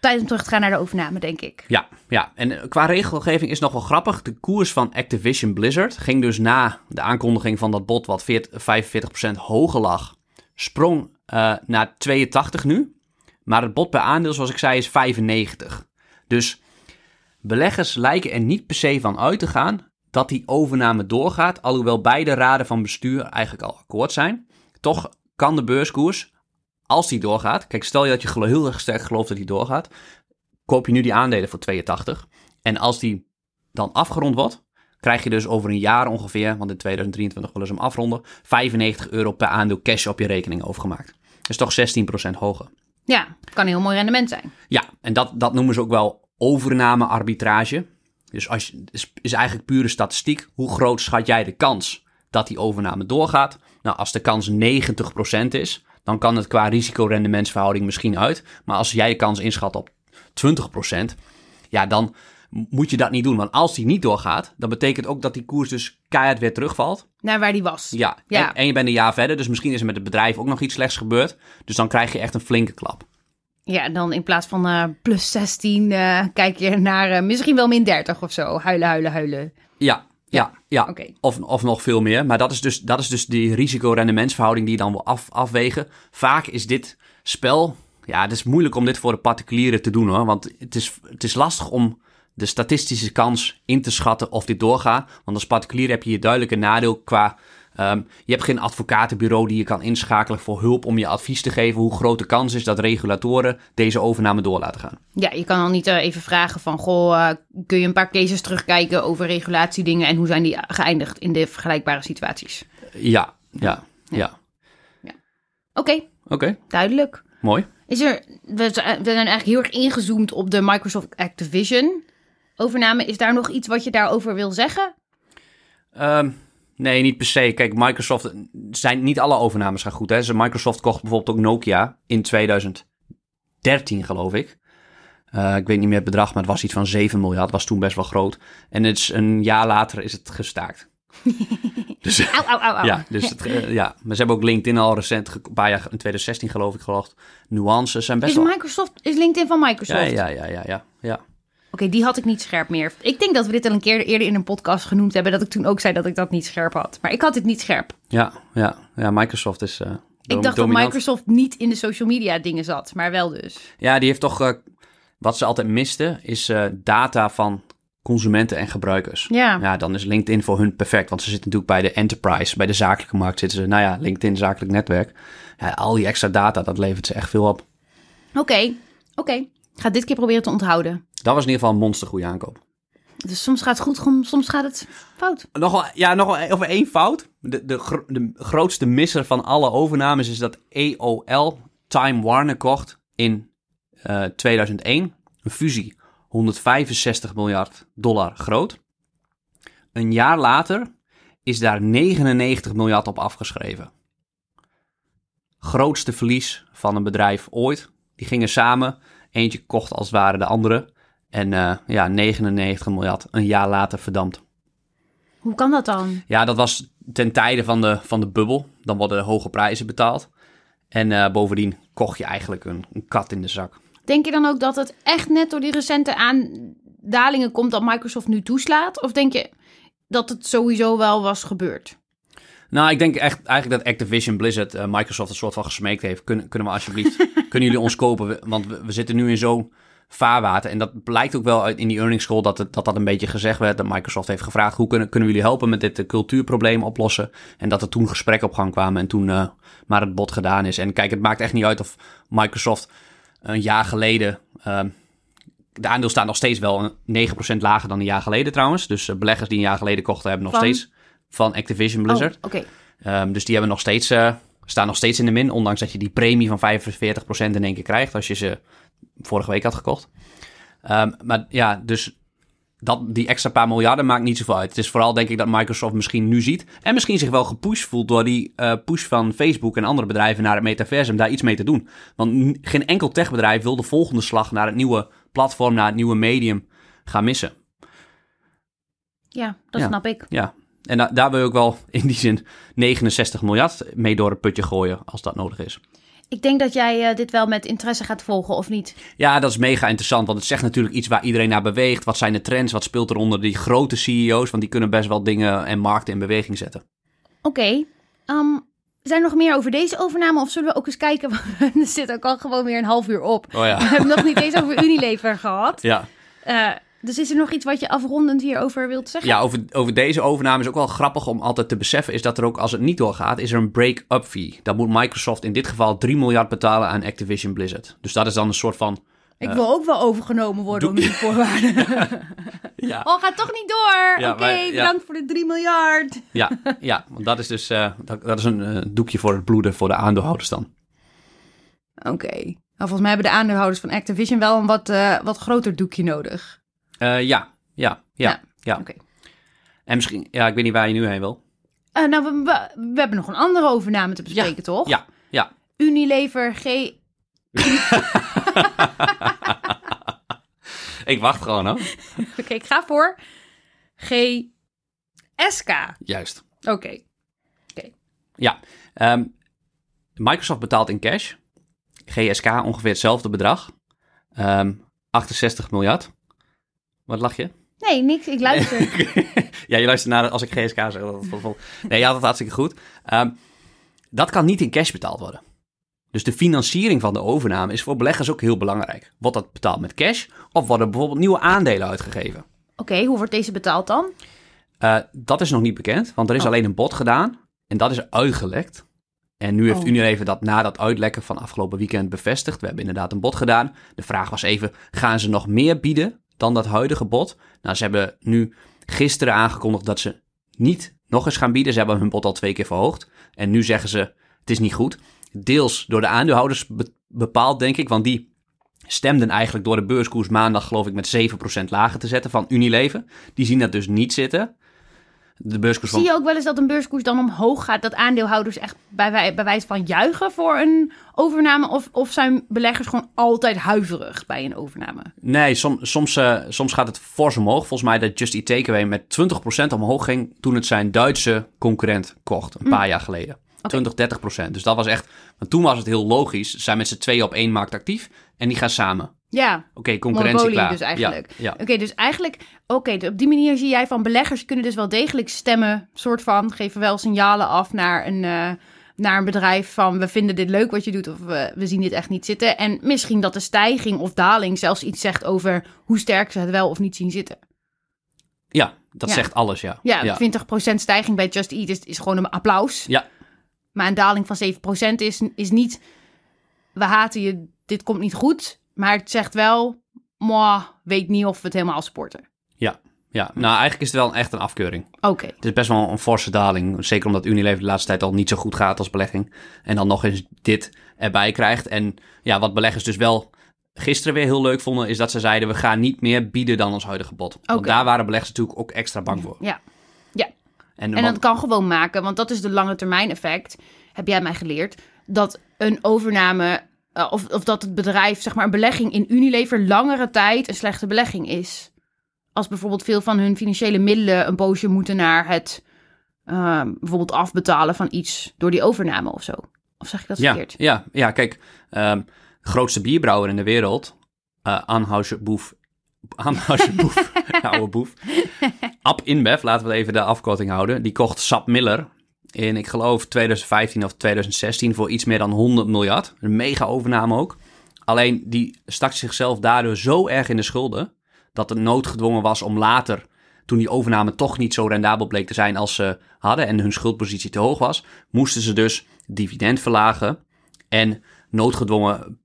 tijd om terug te gaan naar de overname, denk ik. Ja, ja. En eh, qua regelgeving is nog wel grappig. De koers van Activision Blizzard ging dus na de aankondiging van dat bod wat 40, 45% hoger lag, sprong naar 82 nu. Maar het bod per aandeel, zoals ik zei, is 95. Dus beleggers lijken er niet per se van uit te gaan dat die overname doorgaat, alhoewel beide raden van bestuur eigenlijk al akkoord zijn. Toch kan de beurskoers, als die doorgaat, kijk, stel je dat je heel erg sterk gelooft dat die doorgaat, koop je nu die aandelen voor 82. En als die dan afgerond wordt, krijg je dus over een jaar ongeveer, want in 2023 willen ze hem afronden, 95 euro per aandeel cash op je rekening overgemaakt. Dat is toch 16% hoger. Ja, kan een heel mooi rendement zijn. Ja, en dat, dat noemen ze ook wel overname-arbitrage. Dus als je, is, is eigenlijk pure statistiek. Hoe groot schat jij de kans dat die overname doorgaat? Nou, als de kans 90% is, dan kan het qua risico-rendementsverhouding misschien uit. Maar als jij de kans inschat op 20%, ja, dan moet je dat niet doen. Want als die niet doorgaat, dan betekent ook dat die koers dus keihard weer terugvalt. Naar waar die was. Ja, Ja. En, en je bent een jaar verder, dus misschien is er met het bedrijf ook nog iets slechts gebeurd. Dus dan krijg je echt een flinke klap. Ja, dan in plaats van eh, plus 16 eh, kijk je naar eh, misschien wel min 30 of zo. Huilen, huilen, huilen. Ja, ja, ja. Oké. Of, of nog veel meer. Maar dat is dus, dat is dus die risico-rendementsverhouding die je dan wil af, afwegen. Vaak is dit spel... Ja, het is moeilijk om dit voor de particulieren te doen hoor. Want het is, het is lastig om de statistische kans in te schatten of dit doorgaat. Want als particulier heb je hier duidelijk een nadeel qua... ehm, je hebt geen advocatenbureau die je kan inschakelen voor hulp om je advies te geven hoe groot de kans is dat regulatoren deze overname door laten gaan. Ja, je kan dan niet eh, even vragen van... Goh, eh, kun je een paar cases terugkijken over regulatiedingen... en hoe zijn die geëindigd in de vergelijkbare situaties? Ja, ja, ja. Oké, Oké, duidelijk. mooi. Is er, we zijn eigenlijk heel erg ingezoomd op de Microsoft Activision overname. Is daar nog iets wat je daarover wil zeggen? Ehm, nee, niet per se. Kijk, Microsoft zijn niet alle overnames gaan goed. Hè? Microsoft kocht bijvoorbeeld ook Nokia in 2013, geloof ik. Eh, ik weet niet meer het bedrag, maar het was iets van 7 miljard. Was toen best wel groot. En het is een jaar later is het gestaakt. dus, Au, au, au, au. ja, dus het, eh, ja, maar ze hebben ook LinkedIn al recent, een paar jaar, in 2016 geloof ik, geloof Nuances zijn best Is wel... Microsoft, is LinkedIn van Microsoft? Ja, ja, ja, ja, ja, ja. Oké, die had ik niet scherp meer. Ik denk dat we dit al een keer eerder in een podcast genoemd hebben. Dat ik toen ook zei dat ik dat niet scherp had. Maar ik had het niet scherp. Ja, ja, ja Microsoft is. dom- ik dacht dominant. dat Microsoft niet in de social media dingen zat. Maar wel dus. Ja, die heeft toch. eh, wat ze altijd misten, is eh, data van consumenten en gebruikers. Ja. Ja, dan is LinkedIn voor hun perfect. Want ze zitten natuurlijk bij de enterprise, bij de zakelijke markt zitten ze. Nou ja, LinkedIn, zakelijk netwerk. Ja, al die extra data, dat levert ze echt veel op. Oké, oké. Ik ga dit keer proberen te onthouden. Dat was in ieder geval een monstergoede aankoop. Dus soms gaat het goed, som- soms gaat het fout. Nog wel, ja, nog wel over één fout. De, de, gro- de grootste misser van alle overnames is dat EOL Time Warner kocht in eh, 2001. Een fusie, 165 miljard dollar groot. Een jaar later is daar 99 miljard op afgeschreven. Grootste verlies van een bedrijf ooit. Die gingen samen. Eentje kocht als het ware de andere. En eh, ja, 99 miljard een jaar later verdampt. Hoe kan dat dan? Ja, dat was ten tijde van de, van de bubbel. Dan worden hoge prijzen betaald. En eh, bovendien kocht je eigenlijk een, een kat in de zak. Denk je dan ook dat het echt net door die recente aandalingen komt dat Microsoft nu toeslaat? Of denk je dat het sowieso wel was gebeurd? Nou, ik denk echt eigenlijk dat Activision Blizzard eh, Microsoft een soort van gesmeekt heeft. Kunnen, kunnen we alsjeblieft, kunnen jullie ons kopen? Want we, we zitten nu in zo'n vaarwater. En dat blijkt ook wel uit in die earnings call dat, het, dat dat een beetje gezegd werd. Dat Microsoft heeft gevraagd, hoe kunnen, kunnen we jullie helpen met dit eh, cultuurprobleem oplossen? En dat er toen gesprekken op gang kwamen en toen eh, maar het bod gedaan is. En kijk, het maakt echt niet uit of Microsoft een jaar geleden... ehm, de aandeel staat nog steeds wel een 9% lager dan een jaar geleden trouwens. Dus beleggers die een jaar geleden kochten hebben nog Van? steeds van Activision Blizzard. Oh, Oké. Ehm, dus die hebben nog steeds, eh, staan nog steeds in de min. Ondanks dat je die premie van 45% in één keer krijgt. Als je ze vorige week had gekocht. Ehm, maar ja, dus dat, die extra paar miljarden maakt niet zoveel uit. Het is vooral denk ik dat Microsoft misschien nu ziet. En misschien zich wel gepusht voelt door die eh, push van Facebook en andere bedrijven naar het metaversum. Daar iets mee te doen. Want geen enkel techbedrijf wil de volgende slag naar het nieuwe platform, naar het nieuwe medium gaan missen. Ja, dat Ja. snap ik. Ja, en da- daar wil je ook wel in die zin 69 miljard mee door het putje gooien als dat nodig is. Ik denk dat jij eh, dit wel met interesse gaat volgen, of niet? Ja, dat is mega interessant, want het zegt natuurlijk iets waar iedereen naar beweegt. Wat zijn de trends? Wat speelt er onder die grote CEO's? Want die kunnen best wel dingen en markten in beweging zetten. Oké. ehm, zijn er nog meer over deze overname? Of zullen we ook eens kijken? Want er zit ook al gewoon weer een half uur op. Oh We hebben nog niet eens over Unilever gehad. Ja, Eh, dus is er nog iets wat je afrondend hierover wilt zeggen? ja over, over deze overname is ook wel grappig om altijd te beseffen... is dat er ook, als het niet doorgaat, is er een break-up fee. Dan moet Microsoft in dit geval 3 miljard betalen aan Activision Blizzard. Dus dat is dan een soort van... Ik wil ook wel overgenomen worden om die voorwaarden. Ja, Oh, gaat toch niet door. Ja, Oké, ja. bedankt voor de 3 miljard. ja, ja want dat is dus eh, dat, dat is een eh, doekje voor het bloeden voor de aandeelhouders dan. Oké. Nou, volgens mij hebben de aandeelhouders van Activision wel een wat, eh, wat groter doekje nodig. Eh, ja, ja, ja, Ja, ja. oké. En misschien, ja, ik weet niet waar je nu heen wil. Eh, nou, we, we, we hebben nog een andere overname te bespreken, toch? Ja, ja. Unilever G... Ik wacht gewoon hoor. Oké, ik ga voor GSK. Juist. Oké. Ja. ehm, Microsoft betaalt in cash. GSK ongeveer hetzelfde bedrag. Ehm 68 miljard. Wat lach je? Nee, niks. Ik luister. ja, je luistert naar als ik GSK zeg. Dat, dat, dat- nee, je had het hartstikke goed. Ehm, dat kan niet in cash betaald worden. Dus de financiering van de overname is voor beleggers ook heel belangrijk. Wordt dat betaald met cash of worden bijvoorbeeld nieuwe aandelen uitgegeven? Oké, hoe wordt deze betaald dan? Eh, dat is nog niet bekend, want er is Oh. alleen een bod gedaan en dat is uitgelekt. En nu heeft Oh. Unilever dat na dat uitlekken van afgelopen weekend bevestigd. We hebben inderdaad een bod gedaan. De vraag was even, gaan ze nog meer bieden dan dat huidige bod? Nou, ze hebben nu gisteren aangekondigd dat ze niet nog eens gaan bieden. Ze hebben hun bod al twee keer verhoogd. En nu zeggen ze, het is niet goed. Deels door de aandeelhouders be- bepaald, denk ik, want die stemden eigenlijk door de beurskoers maandag, geloof ik, met 7% lager te zetten van Unilever. Die zien dat dus niet zitten. De beurskoers van... Zie je ook wel eens dat een beurskoers dan omhoog gaat, dat aandeelhouders echt bij, wij- bij wijze van juichen voor een overname? Of, of zijn beleggers gewoon altijd huiverig bij een overname? Nee, som, soms, eh, soms gaat het fors omhoog. Volgens mij dat Just Eat Takeaway met 20% omhoog ging toen het zijn Duitse concurrent kocht, een paar jaar geleden. 20, 30 procent. Dus dat was echt... Want toen was het heel logisch. Ze zijn met z'n tweeën op één markt actief. En die gaan samen. Ja, Oké, concurrentie klaar. dus eigenlijk. Ja, ja. Oké, dus eigenlijk, oké, op die manier zie jij van beleggers kunnen dus wel degelijk stemmen, soort van, geven wel signalen af naar een, eh, naar een bedrijf van we vinden dit leuk wat je doet of we, we zien dit echt niet zitten. En misschien dat de stijging of daling zelfs iets zegt over hoe sterk ze het wel of niet zien zitten. Ja, dat Ja. zegt alles, ja. Ja, ja. 20% stijging bij Just Eat is, is gewoon een applaus. Ja. Maar een daling van 7% is, is niet, we haten je, dit komt niet goed. Maar het zegt wel, moi, weet niet of we het helemaal sporten. Ja, nou eigenlijk is het wel echt een afkeuring. Oké. Het is best wel een forse daling. Zeker omdat Unilever de laatste tijd al niet zo goed gaat als belegging. En dan nog eens dit erbij krijgt. En ja, wat beleggers dus wel gisteren weer heel leuk vonden... is dat ze zeiden, we gaan niet meer bieden dan ons huidige bod. Want daar waren beleggers natuurlijk ook extra bang voor. Ja. En, dat kan gewoon maken, want dat is de lange termijn effect, heb jij mij geleerd, dat een overname eh, of, of dat het bedrijf, zeg maar een belegging in Unilever langere tijd een slechte belegging is. Als bijvoorbeeld veel van hun financiële middelen een poosje moeten naar het eh, bijvoorbeeld afbetalen van iets door die overname of zo. Of zeg ik dat ja, verkeerd? ja, ja, kijk, ehm, grootste bierbrouwer in de wereld, eh Anheuser-Busch, Anheuser-Busch, oude boef, Ab InBev, laten we even de afkorting houden, die kocht Sap Miller in, ik geloof, 2015 of 2016 voor iets meer dan 100 miljard. Een mega overname ook. Alleen die stak zichzelf daardoor zo erg in de schulden, dat het noodgedwongen was om later, toen die overname toch niet zo rendabel bleek te zijn als ze hadden en hun schuldpositie te hoog was, moesten ze dus dividend verlagen en noodgedwongen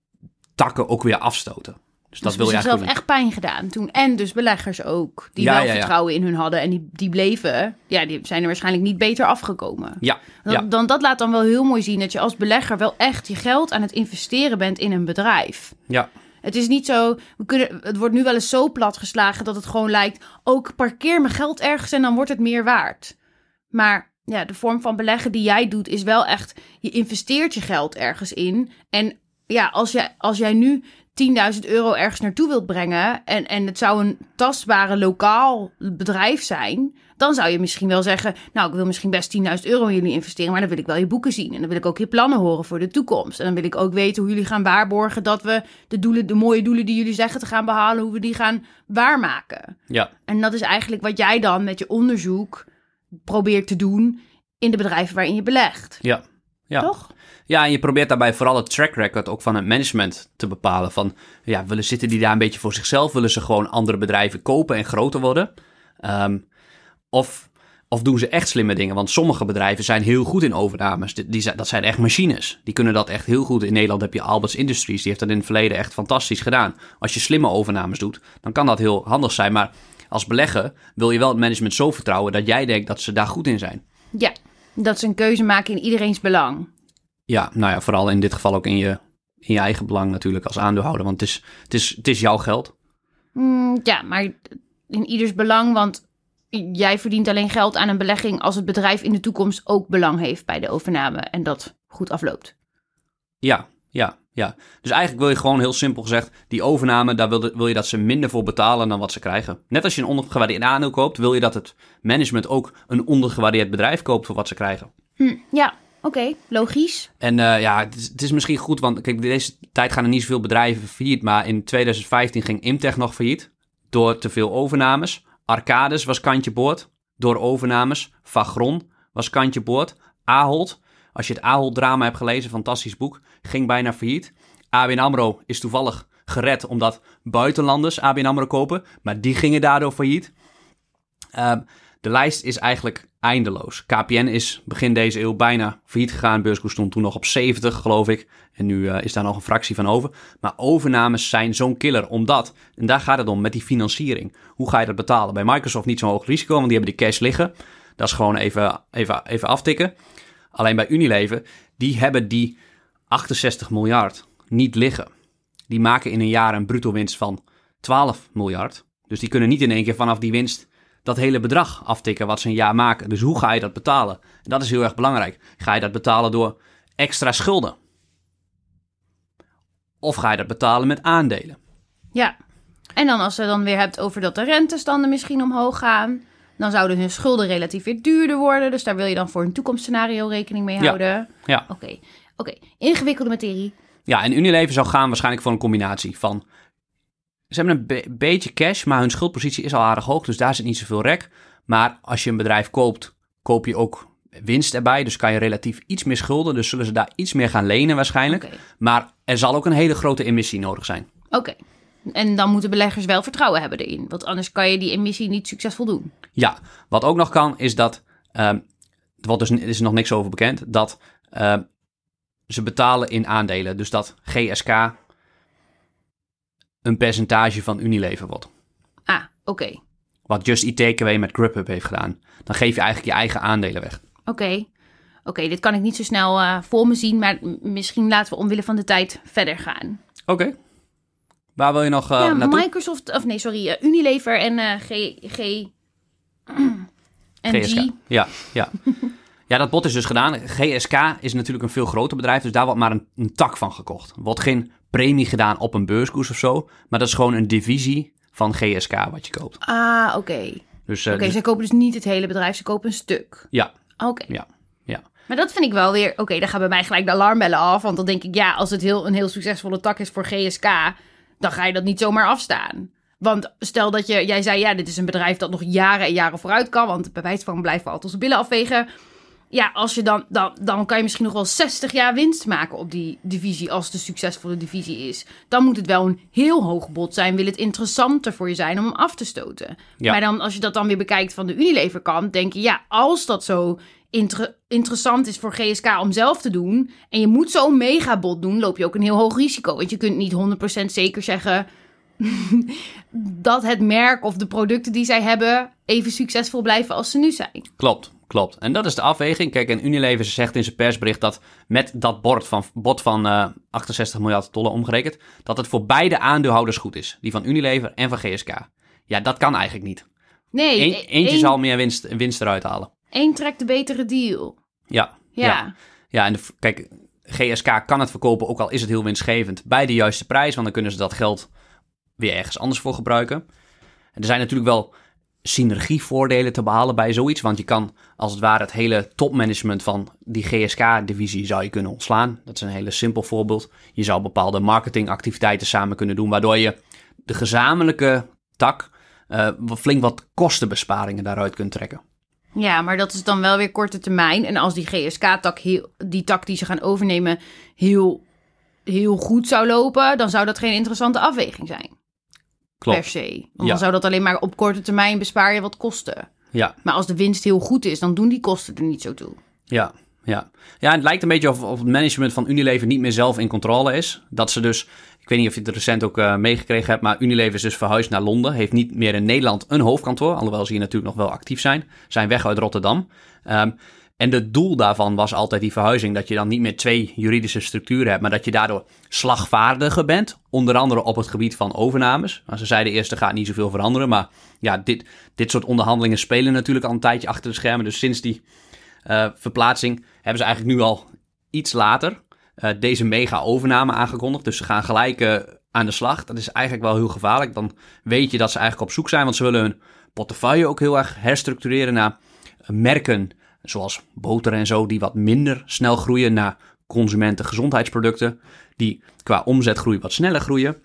takken ook weer afstoten. Dus dat Dus wil je zichzelf eigenlijk echt pijn gedaan toen. En dus beleggers ook, die Ja, wel ja, ja. vertrouwen in hun hadden en die, die bleven. Ja, die zijn er waarschijnlijk niet beter afgekomen. Ja, Dan, ja, dan, dat laat dan wel heel mooi zien dat je als belegger wel echt je geld aan het investeren bent in een bedrijf. ja, Het is niet zo, we kunnen, het wordt nu wel eens zo plat geslagen dat het gewoon lijkt, ook parkeer mijn geld ergens en dan wordt het meer waard. Maar ja, de vorm van beleggen die jij doet is wel echt, je investeert je geld ergens in. En ja, als jij, als jij nu 10.000 euro ergens naartoe wilt brengen en, en het zou een tastbare lokaal bedrijf zijn, dan zou je misschien wel zeggen, nou, ik wil misschien best 10.000 euro in jullie investeren, maar dan wil ik wel je boeken zien en dan wil ik ook je plannen horen voor de toekomst. En dan wil ik ook weten hoe jullie gaan waarborgen dat we de doelen, de mooie doelen die jullie zeggen te gaan behalen, hoe we die gaan waarmaken. ja, En dat is eigenlijk wat jij dan met je onderzoek probeert te doen in de bedrijven waarin je belegt. ja. ja. Toch? Ja, en je probeert daarbij vooral het track record ook van het management te bepalen. Van, ja, willen, zitten die daar een beetje voor zichzelf? Willen ze gewoon andere bedrijven kopen en groter worden? Ehm, of, of doen ze echt slimme dingen? Want sommige bedrijven zijn heel goed in overnames. Die, dat zijn echt machines. Die kunnen dat echt heel goed. In Nederland heb je Alberts Industries. Die heeft dat in het verleden echt fantastisch gedaan. Als je slimme overnames doet, dan kan dat heel handig zijn. Maar als belegger wil je wel het management zo vertrouwen dat jij denkt dat ze daar goed in zijn. Ja, dat ze een keuze maken in iedereen's belang. Ja, nou ja, vooral in dit geval ook in je, in je eigen belang natuurlijk als aandeelhouder. Want het is, het is, het is jouw geld. Mm, ja, maar in ieders belang, want jij verdient alleen geld aan een belegging als het bedrijf in de toekomst ook belang heeft bij de overname en dat goed afloopt. Ja, ja, ja. Dus eigenlijk wil je gewoon heel simpel gezegd, die overname, daar wil, wil je dat ze minder voor betalen dan wat ze krijgen. Net als je een ondergewaardeerd aandeel koopt, wil je dat het management ook een ondergewaardeerd bedrijf koopt voor wat ze krijgen. Hm, ja, oké, logisch. En eh, ja, het is, misschien goed, want kijk, deze tijd gaan er niet zoveel bedrijven failliet. Maar in 2015 ging Imtech nog failliet door te veel overnames. Arcades was kantje boord door overnames. Vagron was kantje boord. Ahold, als je het Ahold-drama hebt gelezen, fantastisch boek, ging bijna failliet. ABN AMRO is toevallig gered omdat buitenlanders ABN AMRO kopen, maar die gingen daardoor failliet. Ehm, de lijst is eigenlijk eindeloos. KPN is begin deze eeuw bijna failliet gegaan. Beurskoers stond toen nog op 70, geloof ik. En nu eh, is daar nog een fractie van over. Maar overnames zijn zo'n killer, omdat, en daar gaat het om met die financiering. Hoe ga je dat betalen? Bij Microsoft niet zo'n hoog risico, want die hebben die cash liggen. Dat is gewoon even, even, even aftikken. Alleen bij Unilever, die hebben die 68 miljard niet liggen. Die maken in een jaar een bruto winst van 12 miljard. Dus die kunnen niet in één keer vanaf die winst dat hele bedrag aftikken wat ze een jaar maken. Dus hoe ga je dat betalen? En dat is heel erg belangrijk. Ga je dat betalen door extra schulden? Of ga je dat betalen met aandelen? Ja. En dan als je dan weer hebt over dat de rentestanden misschien omhoog gaan, Dan zouden hun schulden relatief weer duurder worden. Dus daar wil je dan voor een toekomstscenario rekening mee houden. Ja. Oké, oké. Ingewikkelde materie. Ja, en Unilever zou gaan waarschijnlijk voor een combinatie van... Ze hebben een be- beetje cash, maar hun schuldpositie is al aardig hoog, dus daar zit niet zoveel rek. Maar als je een bedrijf koopt, koop je ook winst erbij, dus kan je relatief iets meer schulden. Dus zullen ze daar iets meer gaan lenen waarschijnlijk. Maar er zal ook een hele grote emissie nodig zijn. Oké. En dan moeten beleggers wel vertrouwen hebben erin. Want anders kan je die emissie niet succesvol doen. Ja, wat ook nog kan, is dat... ehm wat dus, er is nog niks over bekend, dat ehm, ze betalen in aandelen. Dus dat GSK een percentage van Unilever wordt. Ah, oké. Wat Just Eat Takeaway met Grubhub heeft gedaan. Dan geef je eigenlijk je eigen aandelen weg. Oké. Oké, dit kan ik niet zo snel eh, voor me zien. Maar misschien laten we omwille van de tijd verder gaan. Oké. Waar wil je nog eh ja, naartoe? Microsoft, of nee, sorry, eh, Unilever en G, G, en GSK. G. Ja, ja. ja, dat bod is dus gedaan. GSK is natuurlijk een veel groter bedrijf, dus daar wordt maar een, een tak van gekocht. Wordt geen premie gedaan op een beurskoers of zo, maar dat is gewoon een divisie van GSK wat je koopt. Ah, oké. Dus, eh, Oké, dus- ze kopen dus niet het hele bedrijf, ze kopen een stuk. ja, Oké. ja, ja. Maar dat vind ik wel weer... Oké, dan gaan bij mij gelijk de alarmbellen af. Want dan denk ik, ja, als het heel, een heel succesvolle tak is voor GSK... dan ga je dat niet zomaar afstaan. Want stel dat je... Jij zei, ja, dit is een bedrijf dat nog jaren en jaren vooruit kan. Want bij wijze van blijven we altijd onze billen afwegen. Ja, als je dan, dan, dan kan je misschien nog wel 60 jaar winst maken op die divisie... als het een succesvolle divisie is. Dan moet het wel een heel hoog bod zijn. Wil het interessanter voor je zijn om hem af te stoten. Ja. Maar dan, als je dat dan weer bekijkt van de Unilever kant... denk je, ja, als dat zo inter- interessant is voor GSK om zelf te doen... en je moet zo'n megabod doen, loop je ook een heel hoog risico. Want je kunt niet 100% zeker zeggen... dat het merk of de producten die zij hebben... even succesvol blijven als ze nu zijn. Klopt, klopt. En dat is de afweging. Kijk, en Unilever zegt in zijn persbericht dat met dat bord van, bod van eh 68 miljard dollar omgerekend, dat het voor beide aandeelhouders goed is. Die van Unilever en van GSK. Ja, dat kan eigenlijk niet. Nee, Eén- e- eentje zal meer winst, winst eruit halen. één trekt de betere deal. Ja, Ja. ja. Ja, en de, kijk, GSK kan het verkopen, ook al is het heel winstgevend, bij de juiste prijs. Want dan kunnen ze dat geld weer ergens anders voor gebruiken. En er zijn natuurlijk wel synergievoordelen te behalen bij zoiets. Want je kan als het ware het hele topmanagement van die GSK-divisie zou je kunnen ontslaan. Dat is een hele simpel voorbeeld. Je zou bepaalde marketingactiviteiten samen kunnen doen, waardoor je de gezamenlijke tak eh, flink wat kostenbesparingen daaruit kunt trekken. Ja, maar dat is dan wel weer korte termijn. En als die GSK-tak, die tak die ze gaan overnemen, heel, heel goed zou lopen, dan zou dat geen interessante afweging zijn. Klopt. Per se. Want Ja. dan zou dat alleen maar op korte termijn bespaar je wat kosten. Ja, Maar als de winst heel goed is, dan doen die kosten er niet zo toe. Ja, ja. Ja, het lijkt een beetje of, of het management van Unilever niet meer zelf in controle is. Dat ze dus, ik weet niet of je het recent ook eh, meegekregen hebt, maar Unilever is dus verhuisd naar Londen. Heeft niet meer in Nederland een hoofdkantoor, alhoewel ze hier natuurlijk nog wel actief zijn. Zijn weg uit Rotterdam. Ehm, en het doel daarvan was altijd die verhuizing, dat je dan niet meer twee juridische structuren hebt, maar dat je daardoor slagvaardiger bent. Onder andere op het gebied van overnames. Maar ze zeiden eerst, er gaat niet zoveel veranderen. Maar ja, dit, dit soort onderhandelingen spelen natuurlijk al een tijdje achter de schermen. Dus sinds die eh, verplaatsing hebben ze eigenlijk nu al iets later eh, deze mega-overname aangekondigd. Dus ze gaan gelijk eh, aan de slag. Dat is eigenlijk wel heel gevaarlijk. Dan weet je dat ze eigenlijk op zoek zijn, want ze willen hun portefeuille ook heel erg herstructureren naar merken zoals boter en zo, die wat minder snel groeien naar consumenten gezondheidsproducten, die qua omzetgroei wat sneller groeien.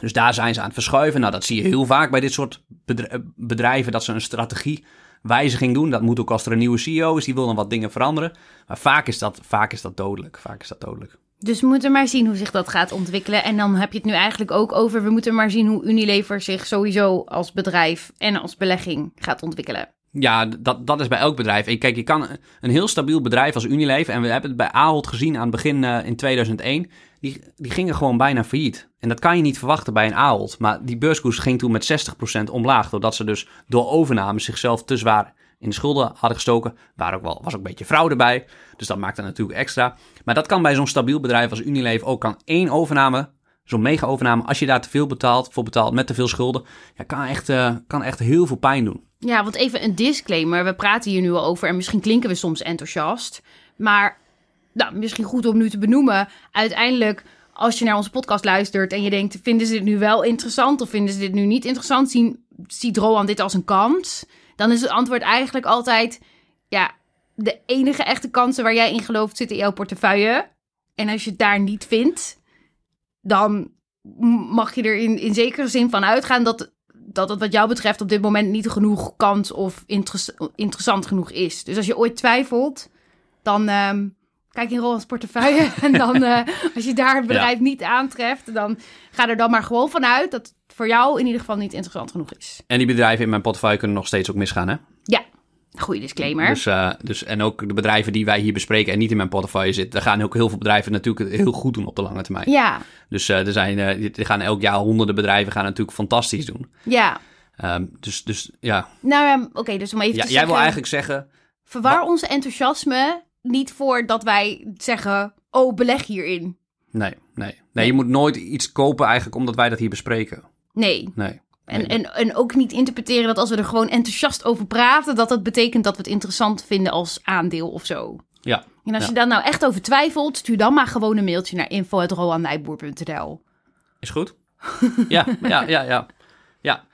Dus daar zijn ze aan het verschuiven. Nou, dat zie je heel vaak bij dit soort eh, bedrijven, dat ze een strategiewijziging doen. Dat moet ook als er een nieuwe CEO is, die wil dan wat dingen veranderen. Maar vaak is dat, vaak is dat dodelijk. Vaak is dat dodelijk. Dus we moeten maar zien hoe zich dat gaat ontwikkelen. En dan heb je het nu eigenlijk ook over... we moeten maar zien hoe Unilever zich sowieso als bedrijf en als belegging gaat ontwikkelen. Ja, dat, dat is bij elk bedrijf. En kijk, je kan een heel stabiel bedrijf als Unilever... en we hebben het bij Ahold gezien aan het begin eh, in 2001... Die, die gingen gewoon bijna failliet. En dat kan je niet verwachten bij een Ahold. Maar die beurskoers ging toen met 60% omlaag... doordat ze dus door overname zichzelf te zwaar in de schulden hadden gestoken. Waar ook wel, was ook een beetje fraude bij. Dus dat maakt het natuurlijk extra. Maar dat kan bij zo'n stabiel bedrijf als Unilever ook. Kan één overname, zo'n mega-overname... als je daar te veel betaalt, voor betaalt met te veel schulden... Ja, kan, echt, eh, kan echt heel veel pijn doen. Ja, want even een disclaimer. We praten hier nu al over en misschien klinken we soms enthousiast. Maar nou, misschien goed om nu te benoemen. Uiteindelijk, als je naar onze podcast luistert en je denkt... vinden ze dit nu wel interessant of vinden ze dit nu niet interessant? Ziet Roan dit als een kans? dan is het antwoord eigenlijk altijd... Ja, de enige echte kansen waar jij in gelooft zitten in jouw portefeuille. En als je het daar niet vindt, dan mag je er in, in zekere zin van uitgaan dat, dat het wat jou betreft op dit moment niet genoeg kans of interess- interessant genoeg is. Dus als je ooit twijfelt, dan ehm, kijk in Roland's portefeuille. en dan, eh, als je daar het bedrijf niet aantreft, dan ga er dan maar gewoon vanuit dat het voor jou in ieder geval niet interessant genoeg is. En die bedrijven in mijn portefeuille kunnen nog steeds ook misgaan, hè? Ja, goede disclaimer. Dus, eh, dus, en ook de bedrijven die wij hier bespreken en niet in mijn portefeuille zitten, daar gaan ook heel veel bedrijven natuurlijk heel goed doen op de lange termijn. ja, Dus eh, er, zijn, eh, er gaan elk jaar honderden bedrijven gaan natuurlijk fantastisch doen. ja. Ehm, dus, dus ja, Nou, ja, oké, dus om even ja te jij wil eigenlijk zeggen, Verwar ons enthousiasme niet voor dat wij zeggen... Oh, beleg hierin. nee, nee, nee, je moet nooit iets kopen eigenlijk omdat wij dat hier bespreken. Nee. Nee. En, en, en ook niet interpreteren dat als we er gewoon enthousiast over praten... dat dat betekent dat we het interessant vinden als aandeel of zo. Ja, En als Ja. je daar nou echt over twijfelt... stuur dan maar gewoon een mailtje naar info.roannijboer.nl. is goed. ja, ja, ja, ja. Ja,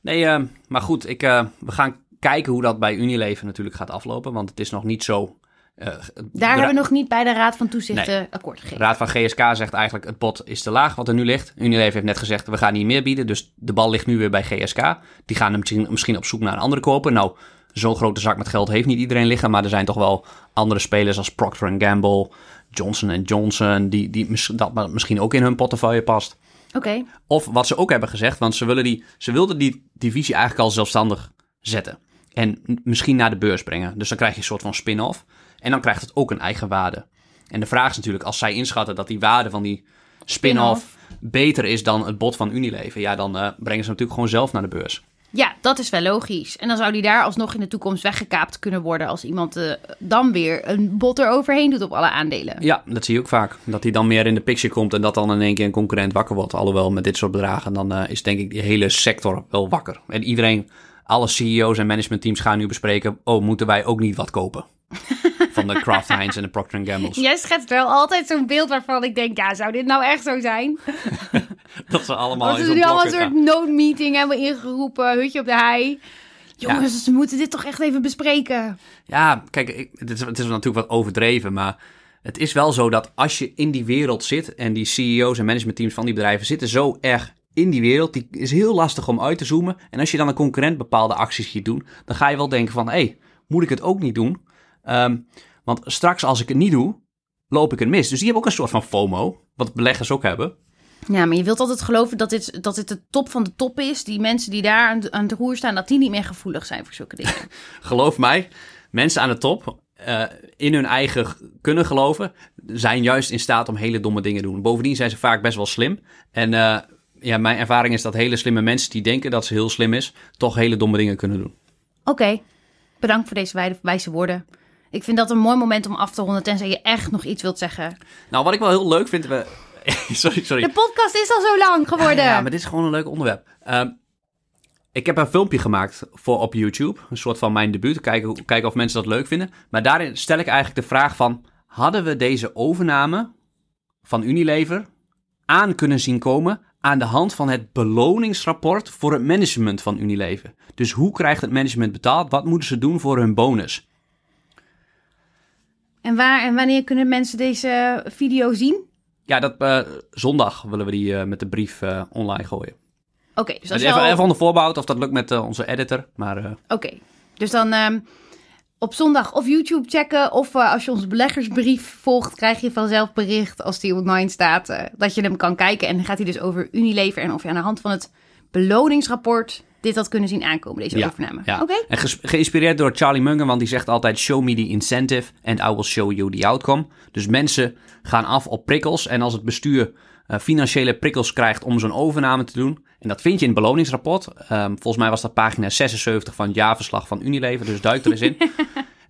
nee, ehm, maar goed, ik, eh, we gaan kijken hoe dat bij Unilever natuurlijk gaat aflopen, want het is nog niet zo... eh, Daar hebben we nog niet bij de Raad van Toezicht Nee. eh, akkoord De gegeven. raad van GSK zegt eigenlijk het bod is te laag wat er nu ligt. Unilever heeft net gezegd we gaan niet meer bieden. Dus de bal ligt nu weer bij GSK. Die gaan misschien, misschien op zoek naar een andere koper. Nou, zo'n grote zak met geld heeft niet iedereen liggen. Maar er zijn toch wel andere spelers als Procter Gamble, Johnson Johnson... Die, die dat misschien ook in hun portefeuille past. Oké, Of wat ze ook hebben gezegd, want ze, willen die, ze wilden die divisie eigenlijk al zelfstandig zetten. En misschien naar de beurs brengen. Dus dan krijg je een soort van spin-off. En dan krijgt het ook een eigen waarde. En de vraag is natuurlijk, als zij inschatten dat die waarde van die spin-off beter is dan het bod van Unilever, ja, dan eh, brengen ze natuurlijk gewoon zelf naar de beurs. ja, dat is wel logisch. En dan zou die daar alsnog in de toekomst weggekaapt kunnen worden... als iemand eh, dan weer een bot eroverheen doet op alle aandelen. Ja, dat zie je ook vaak. Dat hij dan meer in de picture komt en dat dan in één keer een concurrent wakker wordt. Alhoewel met dit soort bedragen, dan eh, is denk ik die hele sector wel wakker. En iedereen, alle CEO's en managementteams gaan nu bespreken, oh, moeten wij ook niet wat kopen? Van de Kraft Heinz en de Procter Gamble's. Jij schetst wel altijd zo'n beeld waarvan ik denk... ja, zou dit nou echt zo zijn? Dat ze allemaal we zo'n nu allemaal een soort noodmeeting hebben ingeroepen... hutje op de hei... Jongens, we moeten dit toch echt even bespreken. Ja, kijk, ik, het, is, het is natuurlijk wat overdreven, maar het is wel zo dat als je in die wereld zit en die CEO's en managementteams van die bedrijven zitten zo erg in die wereld, die is heel lastig om uit te zoomen. En als je dan een concurrent bepaalde acties ziet doen, dan ga je wel denken van, hé, hey, moet ik het ook niet doen? Ehm, want straks als ik het niet doe, loop ik het mis. Dus die hebben ook een soort van FOMO, wat beleggers ook hebben. Ja, maar je wilt altijd geloven dat dit, dat dit de top van de top is. Die mensen die daar aan, de- aan het roer staan, dat die niet meer gevoelig zijn voor zulke dingen. Geloof mij, mensen aan de top, eh, in hun eigen kunnen geloven, zijn juist in staat om hele domme dingen te doen. Bovendien zijn ze vaak best wel slim. En eh, ja, mijn ervaring is dat hele slimme mensen die denken dat ze heel slim is, toch hele domme dingen kunnen doen. Oké, bedankt voor deze wijze woorden. Ik vind dat een mooi moment om af te ronden, tenzij je echt nog iets wilt zeggen. Nou, wat ik wel heel leuk vind, we... sorry, sorry. De podcast is al zo lang geworden. Ja, maar dit is gewoon een leuk onderwerp. Ehm, ik heb een filmpje gemaakt voor op YouTube, een soort van mijn debuut, kijken, kijken of mensen dat leuk vinden. Maar daarin stel ik eigenlijk de vraag van, hadden we deze overname van Unilever aan kunnen zien komen aan de hand van het beloningsrapport voor het management van Unilever? Dus hoe krijgt het management betaald? Wat moeten ze doen voor hun bonus? En, waar en wanneer kunnen mensen deze video zien? Ja, dat, eh, zondag willen we die eh, met de brief eh, online gooien. Oké, dus Dus even, al- even onder voorbehoud of dat lukt met onze editor. Maar Oké, dus dan ehm, op zondag of YouTube checken... of als je onze beleggersbrief volgt... krijg je vanzelf bericht als die online staat... dat je hem kan kijken. En dan gaat hij dus over Unilever... en of je aan de hand van het beloningsrapport... dit had kunnen zien aankomen, deze Ja, overname. Ja. Oké, En geïnspireerd door Charlie Munger, want die zegt altijd: Show me the incentive and I will show you the outcome. Dus mensen gaan af op prikkels. En als het bestuur eh, financiële prikkels krijgt om zo'n overname te doen. En dat vind je in het beloningsrapport. Ehm, volgens mij was dat pagina 76 van het jaarverslag van Unilever. Dus duik er eens in.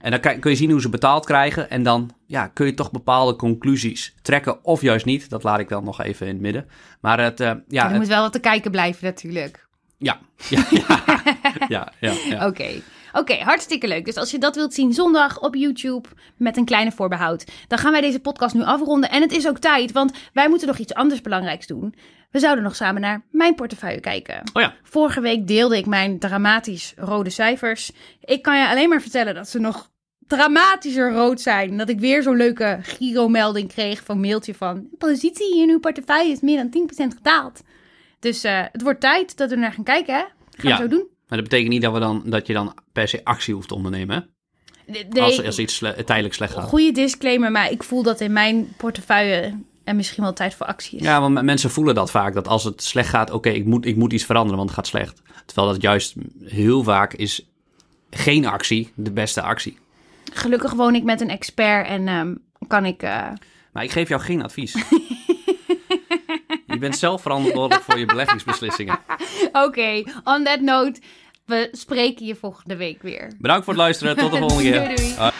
En dan kun je zien hoe ze betaald krijgen. En dan ja, kun je toch bepaalde conclusies trekken. Of juist niet. Dat laat ik dan nog even in het midden. Maar het, eh, ja, er het- moet wel wat te kijken blijven natuurlijk. Ja, ja, ja, ja, ja, ja. Oké, Oké, hartstikke leuk. Dus als je dat wilt zien zondag op YouTube met een kleine voorbehoud, dan gaan wij deze podcast nu afronden. En het is ook tijd, want wij moeten nog iets anders belangrijks doen. We zouden nog samen naar mijn portefeuille kijken. Oh ja. Vorige week deelde ik mijn dramatisch rode cijfers. Ik kan je alleen maar vertellen dat ze nog dramatischer rood zijn. Dat ik weer zo'n leuke Giro-melding kreeg van mailtje van... positie in uw portefeuille is meer dan 10% gedaald. Dus uh, het wordt tijd dat we naar gaan kijken, hè? Gaan Ja. we zo doen. Maar dat betekent niet dat, we dan, dat je dan per se actie hoeft te ondernemen. Hè? Nee, Als, als iets sle- tijdelijk slecht gaat. goede disclaimer, maar ik voel dat in mijn portefeuille er misschien wel tijd voor actie is. Ja, want mensen voelen dat vaak. Dat als het slecht gaat, oké, ik, moet, ik moet iets veranderen, want het gaat slecht. Terwijl dat juist heel vaak is geen actie de beste actie. Gelukkig woon ik met een expert en ehm, kan ik... eh, Maar ik geef jou geen advies. je bent zelf verantwoordelijk voor je beleggingsbeslissingen. Oké, on that note, we spreken je volgende week weer. Bedankt voor het luisteren. Tot de volgende keer. Doei, doei. Hoi.